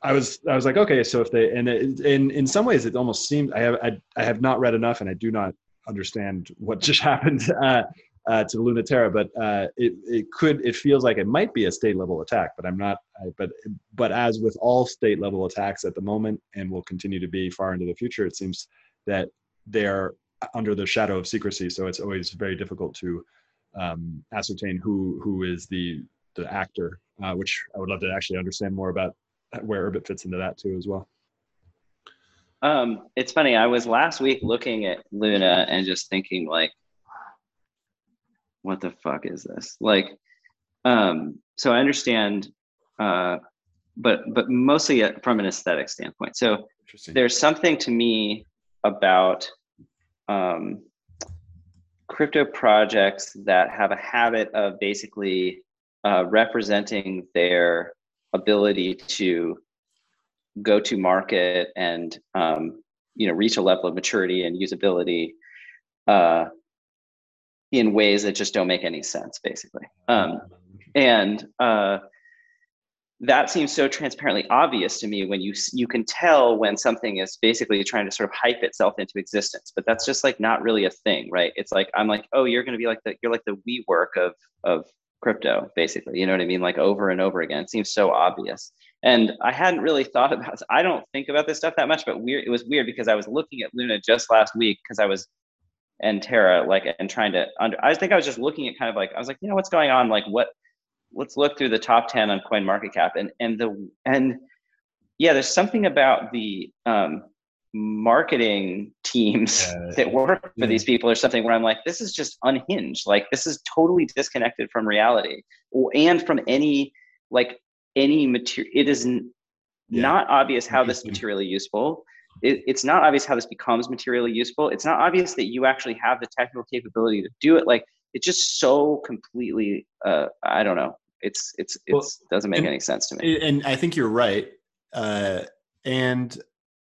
I was I was like, okay, so if they and in in some ways it almost seemed I have I, I have not read enough and I do not understand what just happened. Uh, uh, to Lunaterra, but uh, it it could it feels like it might be a state level attack, but I'm not. I, but but as with all state level attacks at the moment, and will continue to be far into the future, it seems that they're under the shadow of secrecy. So it's always very difficult to um, ascertain who who is the the actor, uh, which I would love to actually understand more about where Urbit fits into that too as well. Um, it's funny. I was last week looking at Luna and just thinking like what the fuck is this? Like, um, so I understand, uh, but but mostly from an aesthetic standpoint. So there's something to me about um, crypto projects that have a habit of basically uh, representing their ability to go to market and um, you know reach a level of maturity and usability uh, in ways that just don't make any sense, basically. Um, and uh, that seems so transparently obvious to me when you you can tell when something is basically trying to sort of hype itself into existence but that's just like not really a thing right it's like i'm like oh you're going to be like the you're like the WeWork of of crypto basically. You know what i mean? Like over and over again. It seems so obvious. And i hadn't really thought about i don't think about this stuff that much but weird it was weird because i was looking at luna just last week because i was and Terra, like, and trying to under, I think I was just looking at kind of like, I was like, you know, what's going on? Like, what, let's look through the top 10 on CoinMarketCap and, and the, and yeah, there's something about the, um, marketing teams yeah. that work for these people or something where I'm like, this is just unhinged. Like, this is totally disconnected from reality and from any, like, any material. It is n- yeah. not obvious how this is materially useful it, it's not obvious how this becomes materially useful. It's not obvious that you actually have the technical capability to do it. Like it's just so completely, uh, I don't know. It's, it's, it well, doesn't make and, any sense to me. And I think you're right. Uh, and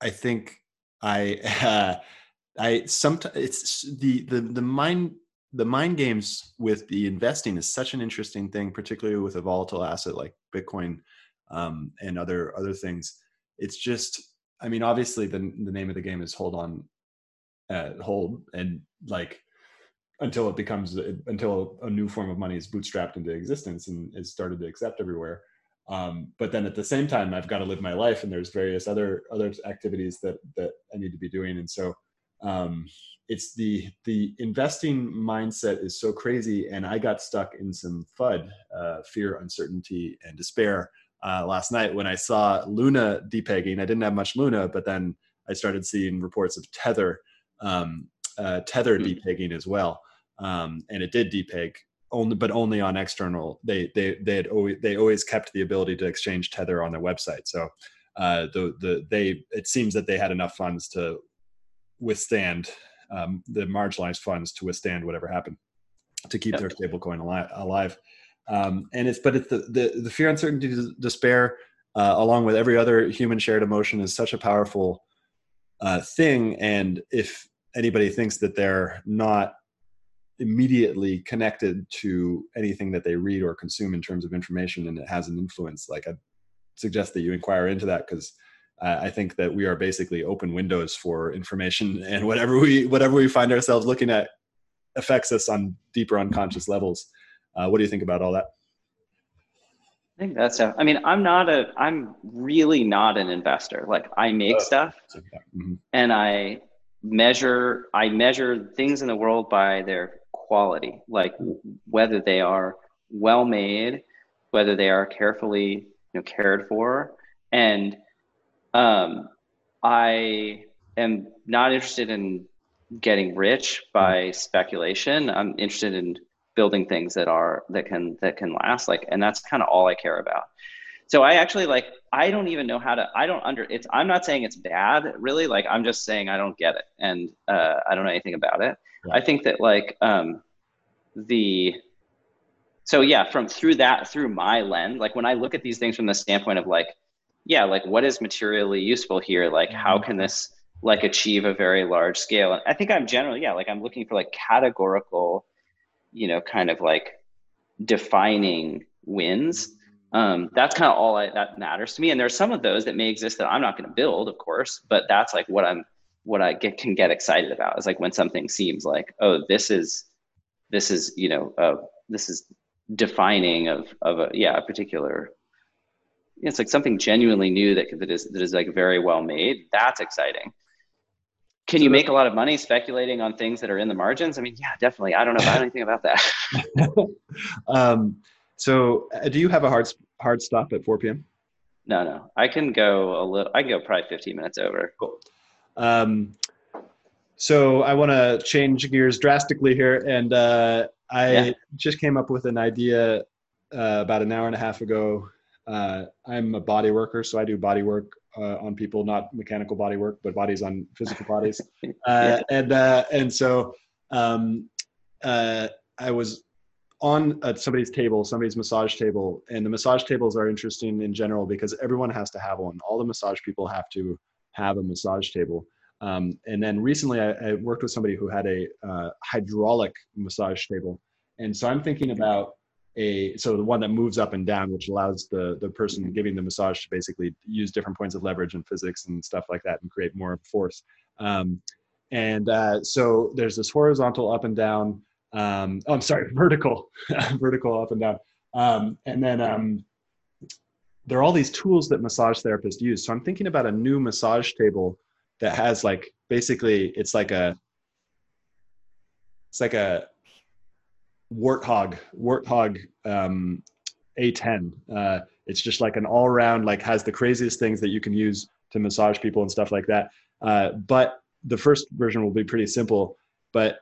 I think I, uh, I sometimes it's the, the, the mind, the mind games with the investing is such an interesting thing, particularly with a volatile asset like Bitcoin um, and other other things. It's just I mean, obviously the the name of the game is hold on, uh, hold, and like until it becomes until a new form of money is bootstrapped into existence and is started to accept everywhere. Um, but then at the same time, I've got to live my life, and there's various other other activities that that I need to be doing, and so um, it's the the investing mindset is so crazy, and I got stuck in some FUD, uh, fear, uncertainty, and despair uh, last night when I saw Luna depegging. I didn't have much Luna, but then I started seeing reports of Tether, um, uh, Tether mm-hmm. depegging as well, um, and it did depeg only, but only on external. They they they had always they always kept the ability to exchange Tether on their website. So uh, the the they it seems that they had enough funds to withstand um, the marginalized funds to withstand whatever happened to keep yep. their stablecoin alive. alive. Um, and it's but it's the, the the fear, uncertainty, despair, uh, along with every other human shared emotion, is such a powerful uh, thing. And if anybody thinks that they're not immediately connected to anything that they read or consume in terms of information and it has an influence like i suggest that you inquire into that because uh, i think that we are basically open windows for information and whatever we whatever we find ourselves looking at affects us on deeper unconscious levels uh, what do you think about all that I think that's. I mean, I'm not a. I'm really not an investor. Like I make uh, stuff, mm-hmm. and I measure. I measure things in the world by their quality, like whether they are well made, whether they are carefully you know, cared for. And um, I am not interested in getting rich by speculation. I'm interested in building things that are that can that can last. Like, and that's kind of all I care about. So I actually like I don't even know how to I don't under it's I'm not saying it's bad really like I'm just saying I don't get it and uh, I don't know anything about it. I think that like um, the so yeah, from through that through my lens, like when I look at these things from the standpoint of like, yeah, like what is materially useful here? Like how can this like achieve a very large scale? And I think I'm generally yeah, like I'm looking for like categorical, you know, kind of like defining wins. Um, that's kind of all I, that matters to me. And there's some of those that may exist that I'm not going to build, of course, but that's like what I'm what I get can get excited about is like when something seems like, oh, this is this is, you know, uh, this is defining of of a yeah, a particular it's like something genuinely new that that is that is like very well made. That's exciting. Can you make a lot of money speculating on things that are in the margins? I mean, yeah, definitely. I don't know about anything about that. um, so, uh, do you have a hard hard stop at 4 p.m.? No, no. I can go a little. I can go probably 15 minutes over. Cool. Um, so I want to change gears drastically here, and uh, I yeah. just came up with an idea uh, about an hour and a half ago. Uh, I'm a body worker, so I do body work uh, on people, not mechanical body work, but bodies on physical bodies. Uh, yeah. And uh, and so um, uh I was on somebody's table, somebody's massage table, and the massage tables are interesting in general because everyone has to have one. All the massage people have to have a massage table. Um, and then recently, I, I, worked with somebody who had a uh, hydraulic massage table, and so I'm thinking about a so the one that moves up and down, which allows the the person giving the massage to basically use different points of leverage and physics and stuff like that, and create more force. Um, and uh, so there's this horizontal up and down. Um, oh, I'm sorry, vertical, vertical up and down. Um, and then um, there are all these tools that massage therapists use. So I'm thinking about a new massage table that has like basically it's like a it's like a warthog warthog um, a10 uh, it's just like an all around like has the craziest things that you can use to massage people and stuff like that uh, but the first version will be pretty simple but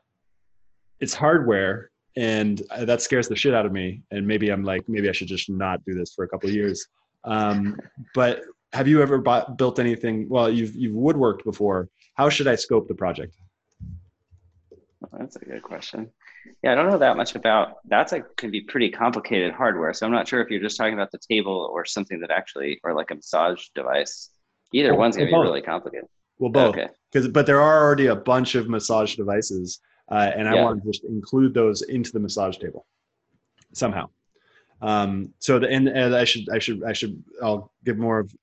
it's hardware and uh, that scares the shit out of me and maybe i'm like maybe i should just not do this for a couple of years um, but have you ever bought, built anything? Well, you've you've woodworked before. How should I scope the project? that's a good question. Yeah, I don't know that much about that's a can be pretty complicated hardware. So I'm not sure if you're just talking about the table or something that actually or like a massage device. Either well, one's gonna be really complicated. Well, both. Okay. Because but there are already a bunch of massage devices, uh, and I yeah. want to just include those into the massage table somehow. Um, so the and, and I should I should I should I'll give more of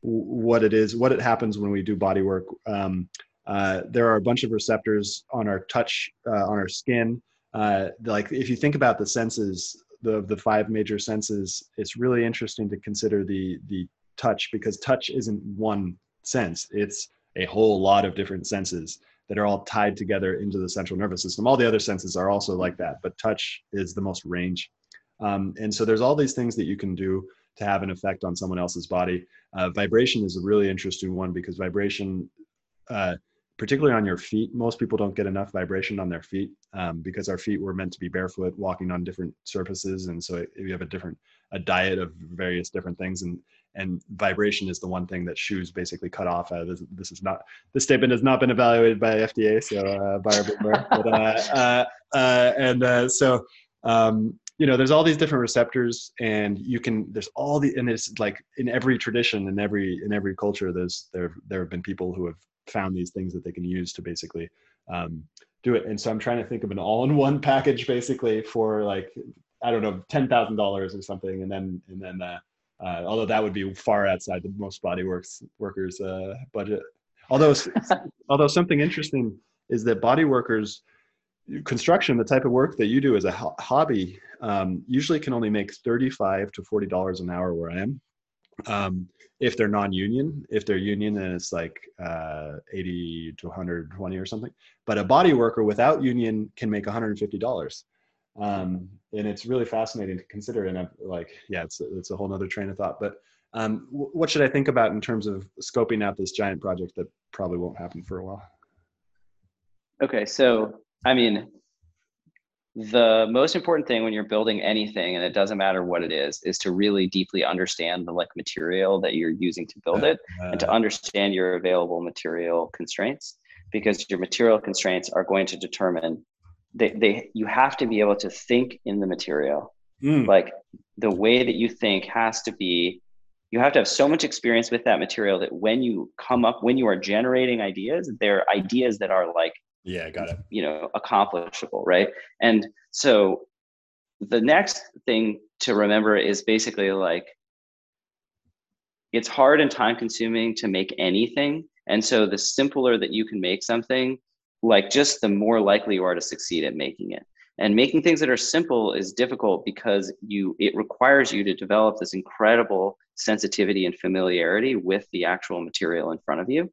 what it is, what it happens when we do body work. Um, uh, there are a bunch of receptors on our touch, uh, on our skin. Uh, like if you think about the senses, the the five major senses, it's really interesting to consider the the touch because touch isn't one sense; it's a whole lot of different senses that are all tied together into the central nervous system. All the other senses are also like that, but touch is the most range. Um, and so there's all these things that you can do to have an effect on someone else's body. Uh, vibration is a really interesting one because vibration, uh, particularly on your feet, most people don't get enough vibration on their feet um, because our feet were meant to be barefoot, walking on different surfaces, and so you have a different a diet of various different things and and vibration is the one thing that shoes basically cut off. Uh, this, this is not this statement has not been evaluated by FDA, so uh, buyer beware. but uh, uh, uh, and uh, so um, you know there's all these different receptors and you can there's all the and it's like in every tradition in every in every culture there's there there have been people who have found these things that they can use to basically um, do it and so i'm trying to think of an all-in-one package basically for like i don't know $10000 or something and then and then uh, although that would be far outside the most body works workers uh, budget. Although although something interesting is that body workers construction the type of work that you do as a ho- hobby um, usually can only make 35 to 40 dollars an hour where i am. Um, if they're non-union if they're union then it's like uh, 80 to 120 or something. But a body worker without union can make 150 dollars um, and it's really fascinating to consider and I'm like yeah it's, it's a whole nother train of thought but um, w- what should i think about in terms of scoping out this giant project that probably won't happen for a while? Okay, so I mean, the most important thing when you're building anything, and it doesn't matter what it is, is to really deeply understand the like material that you're using to build it, and to Uh, understand your available material constraints, because your material constraints are going to determine they, they you have to be able to think in the material. Mm, like the way that you think has to be you have to have so much experience with that material that when you come up when you are generating ideas they're ideas that are like yeah got it. you know accomplishable right? And so the next thing to remember is basically like it's hard and time consuming to make anything. And so the simpler that you can make something like just the more likely you are to succeed at making it. And making things that are simple is difficult because you it requires you to develop this incredible sensitivity and familiarity with the actual material in front of you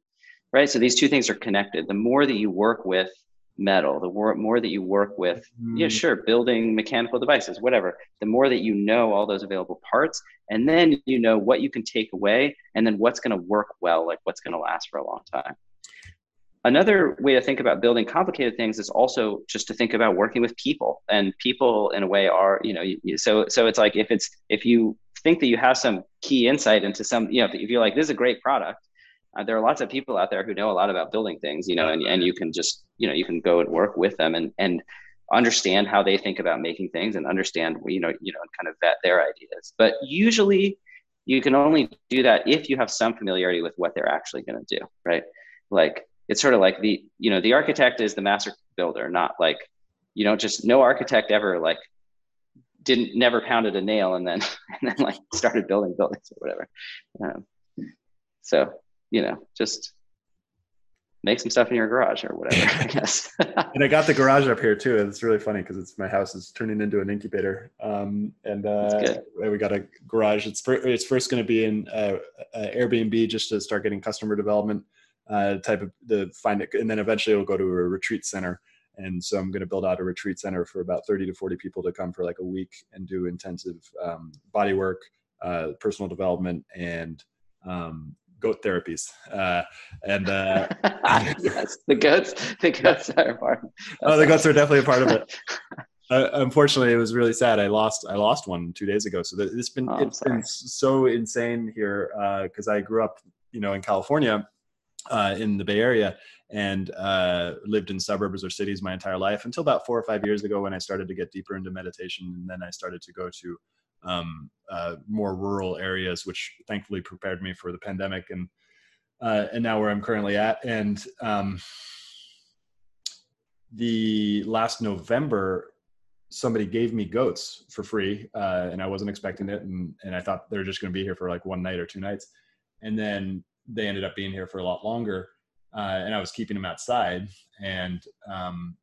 right? So these two things are connected. The more that you work with metal the more, more that you work with yeah Mm, sure building mechanical devices whatever the more that you know all those available parts and then you know what you can take away and then what's going to work well like what's going to last for a long time another way to think about building complicated things is also just to think about working with people. And people in a way are you know you, so so it's like if it's if you think that you have some key insight into some you know if you're like this is a great product uh, there are lots of people out there who know a lot about building things you know and, and you can just you know you can go and work with them and and understand how they think about making things and understand you know you know and kind of vet their ideas. But usually you can only do that if you have some familiarity with what they're actually going to do right? Like it's sort of like the you know the architect is the master builder not like you don't just no architect ever like didn't never pounded a nail and then and then like started building buildings or whatever um, so you know just make some stuff in your garage or whatever i guess and I got the garage up here too. and It's really funny because it's my house is turning into an incubator. Um, and uh, we got a garage. It's fir- it's first going to be in uh, uh, Airbnb just to start getting customer development uh, type of the find it, and then eventually it'll go to a retreat center. And so I'm going to build out a retreat center for about 30 to 40 people to come for like a week and do intensive um, body work, uh, personal development, and um, goat therapies. Uh, and uh, yes the goats the goats are part oh, the goats are definitely a part of it. Uh, unfortunately, it was really sad. I lost I lost one two days ago. So that- it's been Oh, it's been so insane here because I grew up, you know, in California, uh, in the Bay Area, and uh, lived in suburbs or cities my entire life until about four or five years ago when I started to get deeper into meditation, and then I started to go to um, uh, more rural areas, which thankfully prepared me for the pandemic and uh, and now where I'm currently at. And um, the last November, somebody gave me goats for free, uh, and I wasn't expecting it, and and I thought they were just going to be here for like one night or two nights, and then they ended up being here for a lot longer, uh, and I was keeping them outside, and um,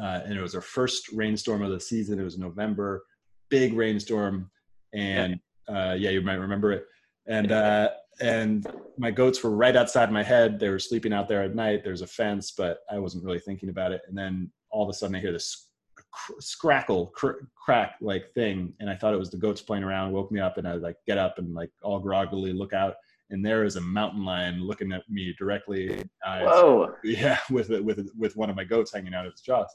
uh, and it was our first rainstorm of the season. It was November, big rainstorm, and uh, yeah, you might remember it, and uh, and my goats were right outside my head. They were sleeping out there at night. There's a fence, but I wasn't really thinking about it. And then all of a sudden, I hear this cr- scrackle, cr- crack like thing, and I thought it was the goats playing around. Woke me up, and I like get up and like all groggily look out, and there is a mountain lion looking at me directly. whoa. Yeah with with with one of my goats hanging out of its jaws.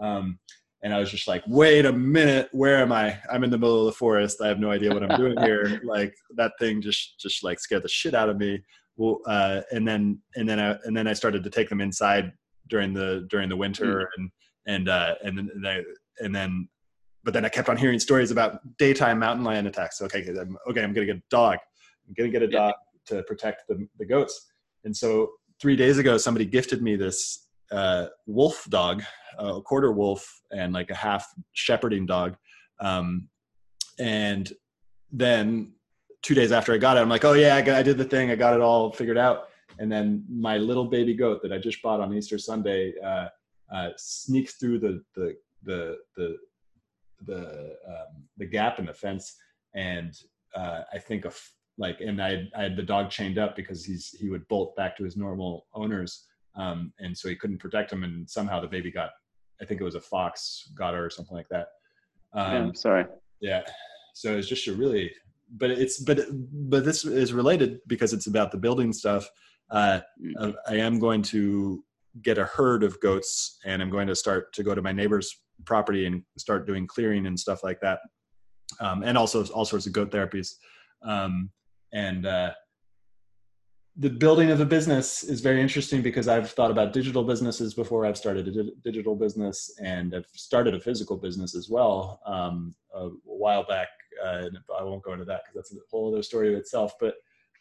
Um and i was just like wait a minute where am i? I'm in the middle of the forest. I have no idea what i'm doing here. Like that thing just just like scared the shit out of me. Well uh and then and then i and then i started to take them inside during the during the winter and and uh and then and, I, and then but then I kept on hearing stories about daytime mountain lion attacks. Okay, I'm, okay, I'm gonna get a dog. I'm gonna get a dog yeah. to protect the, the goats. And so three days ago, somebody gifted me this uh, wolf dog, a quarter wolf, and like a half shepherding dog. Um, and then two days after I got it, I'm like, oh yeah, I, got, I did the thing. I got it all figured out. And then my little baby goat that I just bought on Easter Sunday uh, uh, sneaks through the the the the the, um, the gap in the fence, and uh, I think of like, and I I had the dog chained up because he's he would bolt back to his normal owners, um, and so he couldn't protect him, and somehow the baby got, I think it was a fox got her or something like that. Um, yeah, sorry. Yeah, so it's just a really but it's but but this is related because it's about the building stuff. Uh, mm. I am going to get a herd of goats, and I'm going to start to go to my neighbor's property and start doing clearing and stuff like that, um, and also all sorts of goat therapies. Um, and uh, the building of a business is very interesting because I've thought about digital businesses before I've started a di- digital business, and I've started a physical business as well um, a, a while back uh, I won't go into that because that's a whole other story of itself. But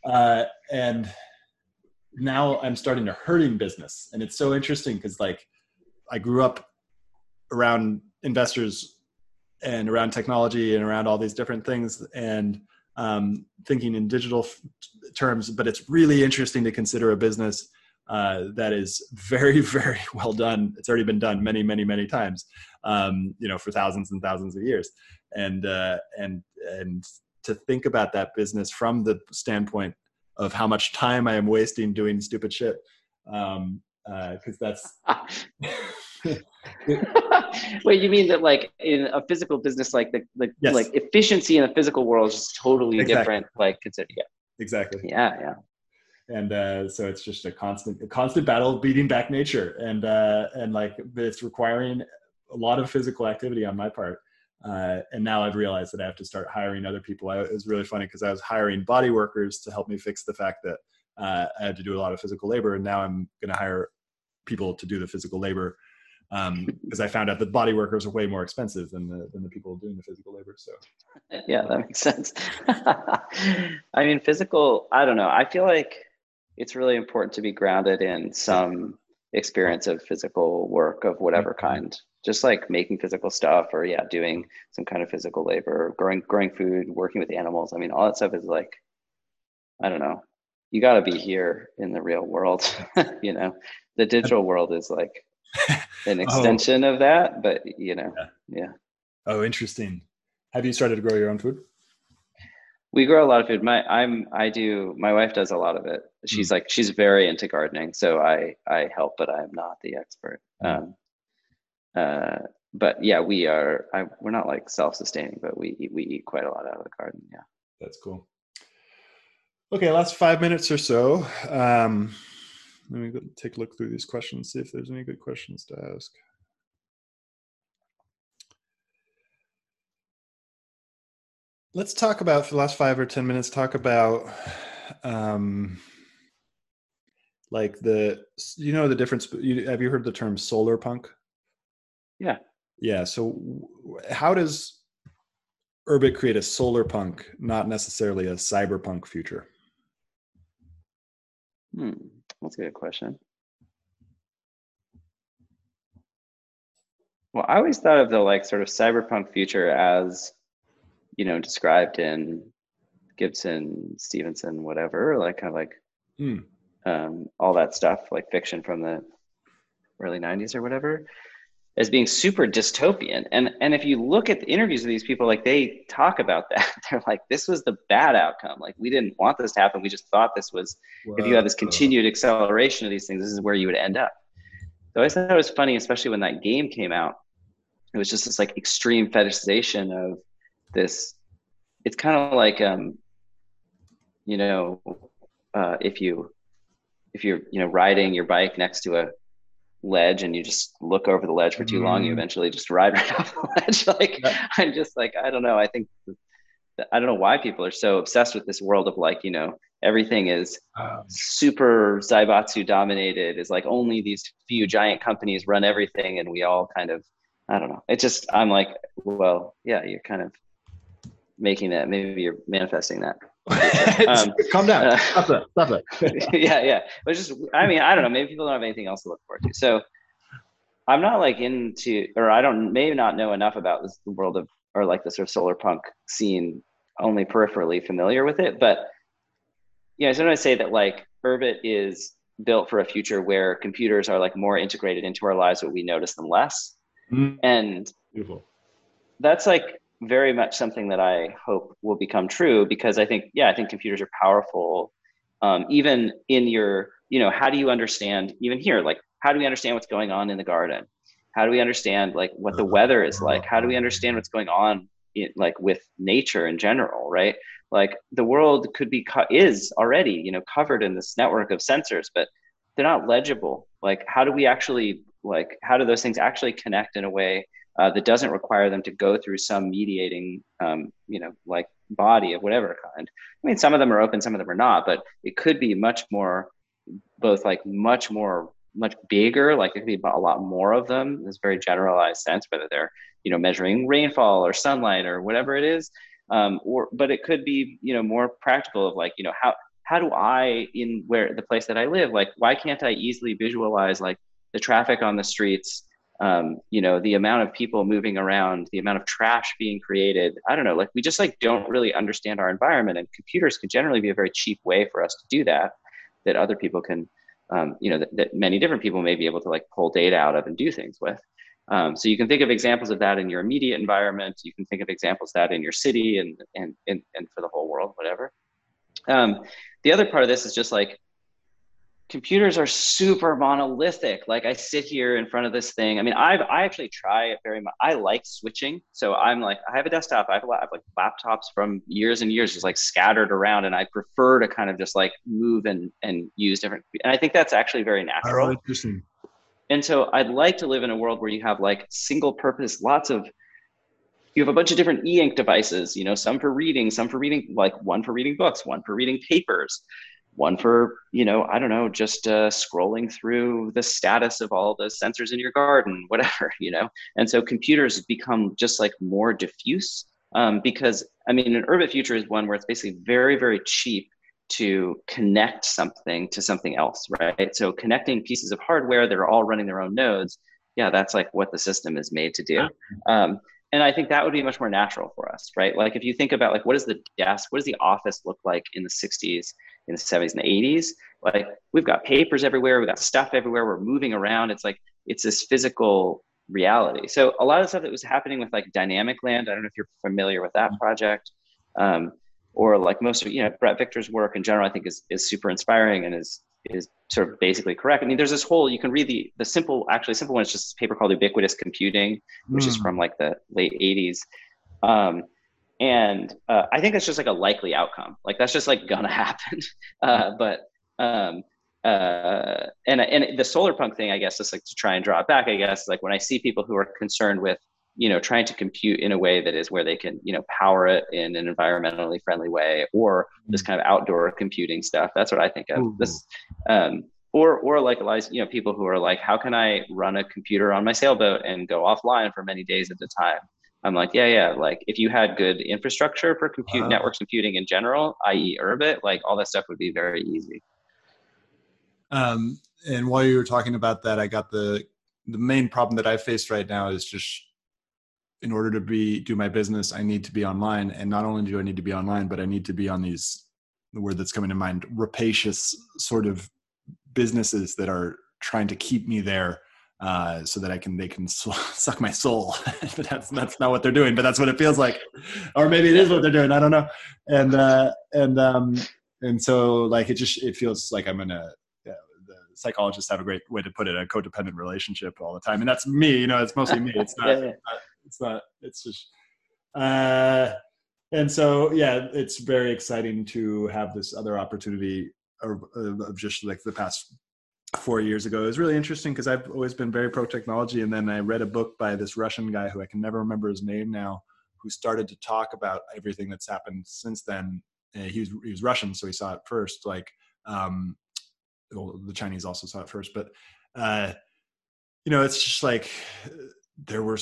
uh, and now I'm starting a herding business, and it's so interesting because like I grew up around investors and around technology and around all these different things and um, thinking in digital f- terms but it's really interesting to consider a business uh, that is very very well done it's already been done many many many times um, you know for thousands and thousands of years and uh, and and to think about that business from the standpoint of how much time I am wasting doing stupid shit. Um, because uh, that's. Wait, you mean that like in a physical business, like the, the yes. like efficiency in the physical world is totally exactly. different. Like consider, yeah. Exactly. Yeah, yeah. And uh, so it's just a constant, a constant battle beating back nature, and uh, and like it's requiring a lot of physical activity on my part. Uh, and now I've realized that I have to start hiring other people. I, it was really funny because I was hiring body workers to help me fix the fact that uh, I had to do a lot of physical labor, and now I'm going to hire people to do the physical labor because um, I found out that body workers are way more expensive than the than the people doing the physical labor. So, yeah, that makes sense. I mean, physical. I don't know. I feel like it's really important to be grounded in some experience of physical work of whatever kind just like making physical stuff or yeah doing some kind of physical labor growing growing food working with animals i mean all that stuff is like i don't know you got to be here in the real world you know the digital world is like an oh. extension oh. of that but you know yeah. yeah oh interesting have you started to grow your own food we grow a lot of food my i'm i do my wife does a lot of it she's mm. like she's very into gardening so i i help but i'm not the expert mm. um, uh, but yeah, we are. I, we're not like self-sustaining, but we eat, we eat quite a lot out of the garden. Yeah, that's cool. Okay, last five minutes or so. Um, let me take a look through these questions, see if there's any good questions to ask. Let's talk about for the last five or ten minutes. Talk about um, like the you know the difference. You, have you heard the term solar punk? Yeah. Yeah. So, how does Urbit create a solar punk, not necessarily a cyberpunk future? Hmm, that's a good question. Well, I always thought of the like sort of cyberpunk future as, you know, described in Gibson, Stephenson, whatever, like kind of like hmm. um, all that stuff, like fiction from the early 90s or whatever as being super dystopian. And and if you look at the interviews of these people, like they talk about that. They're like, this was the bad outcome. Like we didn't want this to happen. We just thought this was if you have this continued acceleration of these things, this is where you would end up. So I thought it was funny, especially when that game came out. It was just this like extreme fetishization of this. It's kind of like um, you know, uh, if you if you're you know riding your bike next to a ledge and you just look over the ledge for too mm. long, you mm. eventually just ride right off the ledge. like yeah. I'm just like, I don't know. I think I don't know why people are so obsessed with this world of like, you know, everything is um, super Zaibatsu dominated, is like only these few giant companies run everything and we all kind of I don't know. It just I'm like, well, yeah, you're kind of making that. Maybe you're manifesting that. Um, Calm down. Uh, stop that. Stop that. yeah, yeah. But just, I mean, I don't know. Maybe people don't have anything else to look forward to. So I'm not like into, or I don't, maybe not know enough about this world of, or like the sort of solar punk scene, only peripherally familiar with it. But, you know, sometimes I say that like Urbit is built for a future where computers are like more integrated into our lives, but we notice them less. Mm. And Beautiful. that's like very much something that I hope will become true because I think, yeah, I think computers are powerful. Um, even in your, you know, how do you understand, even here, like, how do we understand what's going on in the garden? How do we understand like what the weather is like? How do we understand what's going on in, like with nature in general, right? Like the world could be co- is already, you know, covered in this network of sensors, but they're not legible. Like, how do we actually like how do those things actually connect in a way uh, that doesn't require them to go through some mediating, um, you know, like body of whatever kind. I mean, some of them are open, some of them are not, but it could be much more, both like much more, much bigger. Like it could be a lot more of them. This very generalized sense, whether they're you know measuring rainfall or sunlight or whatever it is, um, or but it could be you know more practical of like you know how how do I in where the place that I live like why can't I easily visualize like the traffic on the streets um, you know the amount of people moving around the amount of trash being created. I don't know like we just like don't really understand our environment and computers can generally be a very cheap way for us to do that that other people can um, you know that, that, many different people may be able to like pull data out of and do things with. Um, so you can think of examples of that in your immediate environment. You can think of examples of that in your city and and and, and for the whole world whatever. Um, the other part of this is just like computers are super monolithic. Like I sit here in front of this thing. I mean, I've I actually try it very much. I like switching. So I'm like, I have a desktop. I have, I have like laptops from years and years, just like scattered around, and I prefer to kind of just like move and and use different. And I think that's actually very oh, natural. Oh, interesting. And so I'd like to live in a world where you have like single purpose, lots of you have a bunch of different e-ink devices, you know, some for reading, some for reading, like one for reading books, one for reading papers, one for you know i don't know just uh, scrolling through the status of all the sensors in your garden whatever you know? And so computers become just like more diffuse um, because i mean an Urbit future is one where it's basically very very cheap to connect something to something else right? So connecting pieces of hardware that are all running their own nodes yeah that's like what the system is made to do. Um, and i think that would be much more natural for us right? Like if you think about like what does the desk what does the office look like in the 60s in the 70s and the 80s like we've got papers everywhere we've got stuff everywhere we're moving around it's like it's this physical reality so a lot of stuff that was happening with like Dynamicland i don't know if you're familiar with that project um, or like most of you know Bret Victor's work in general i think is, is super inspiring and is is sort of basically correct. I mean, there's this whole you can read the the simple actually simple one is just a paper called Ubiquitous Computing, which mm. is from like the late 80s. Um, and uh, I think that's just like a likely outcome. Like that's just like gonna happen. Uh, but um, uh, and and the solar punk thing, I guess, just like to try and draw it back. I guess like when I see people who are concerned with you know trying to compute in a way that is where they can you know power it in an environmentally friendly way or this mm-hmm. kind of outdoor computing stuff that's what i think of Ooh. this um, or or like a lot of you know people who are like how can i run a computer on my sailboat and go offline for many days at a time i'm like yeah yeah like if you had good infrastructure for compute network computing in general i.e urbit like all that stuff would be very easy. Um, and while you were talking about that i got the the main problem that i face right now is just in order to be do my business i need to be online. And not only do i need to be online but i need to be on these the word that's coming to mind rapacious sort of businesses that are trying to keep me there uh, so that I can they can suck my soul. but that's that's not what they're doing, but that's what it feels like, or maybe it is what they're doing. I don't know. And uh, and um, and so like it just it feels like I'm in a the psychologists have a great way to put it a codependent relationship all the time, and that's me. You know, it's mostly me. It's not. yeah, yeah it's not it's just uh and so yeah it's very exciting to have this other opportunity of, of just like the past four years ago. It was really interesting because i've always been very pro technology and then i read a book by this russian guy who i can never remember his name now who started to talk about everything that's happened since then. Uh, he was he was russian so he saw it first like um well, the chinese also saw it first but uh you know it's just like there were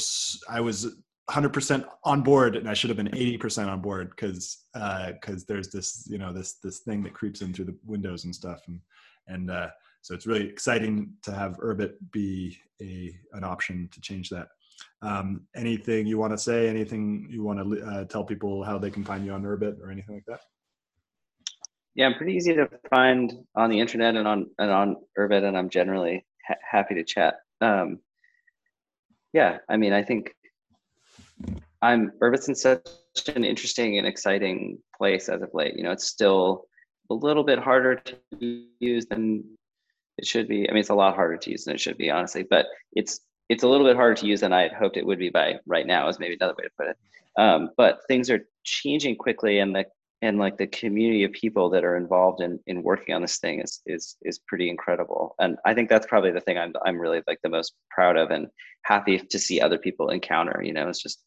I was 100% on board and I should have been 80% on board because because uh, there's this you know this this thing that creeps in through the windows and stuff and and uh, so it's really exciting to have Urbit be a an option to change that. Um, anything you want to say? Anything you want to uh, tell people how they can find you on Urbit or anything like that? Yeah, I'm pretty easy to find on the internet and on and on Urbit, and I'm generally ha- happy to chat. Um, yeah, I mean, I think I'm Urbit's in such an interesting and exciting place as of late. You know, it's still a little bit harder to use than it should be. I mean, it's a lot harder to use than it should be, honestly. But it's it's a little bit harder to use than I had hoped it would be by right now. Is maybe another way to put it. Um, but things are changing quickly, and the and like the community of people that are involved in in working on this thing is is is pretty incredible and i think that's probably the thing i'm i'm really like the most proud of and happy to see other people encounter you know it's just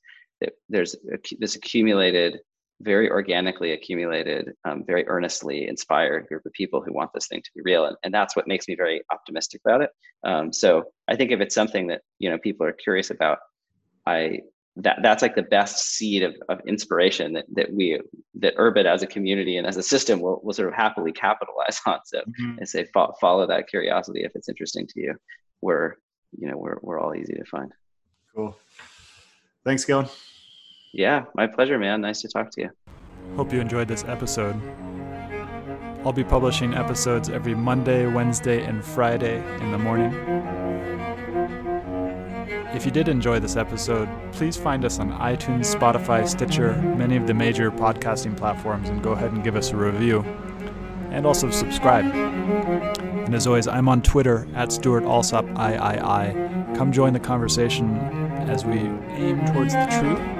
there's this accumulated very organically accumulated um, very earnestly inspired group of people who want this thing to be real and, and that's what makes me very optimistic about it um, so i think if it's something that you know people are curious about i that that's like the best seed of, of inspiration that, that we that Urbit as a community and as a system will, will sort of happily capitalize on. So mm-hmm. I say fo- follow that curiosity if it's interesting to you. We're you know we're we're all easy to find. Cool. Thanks, Galen. Yeah, my pleasure, man. Nice to talk to you. Hope you enjoyed this episode. I'll be publishing episodes every Monday, Wednesday, and Friday in the morning. If you did enjoy this episode, please find us on iTunes, Spotify, Stitcher, many of the major podcasting platforms, and go ahead and give us a review. And also subscribe. And as always, I'm on Twitter at Stuart Alsop III. Come join the conversation as we aim towards the truth.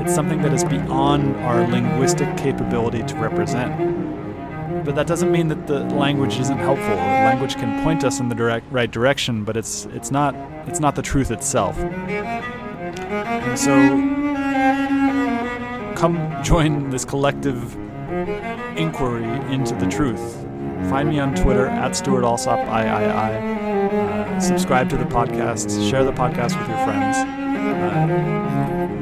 it's something that is beyond our linguistic capability to represent but that doesn't mean that the language isn't helpful. Language can point us in the direct right direction, but it's it's not it's not the truth itself. And so come join this collective inquiry into the truth. Find me on Twitter at Stuart Alsop III. Uh, subscribe to the podcast. Share the podcast with your friends. Uh,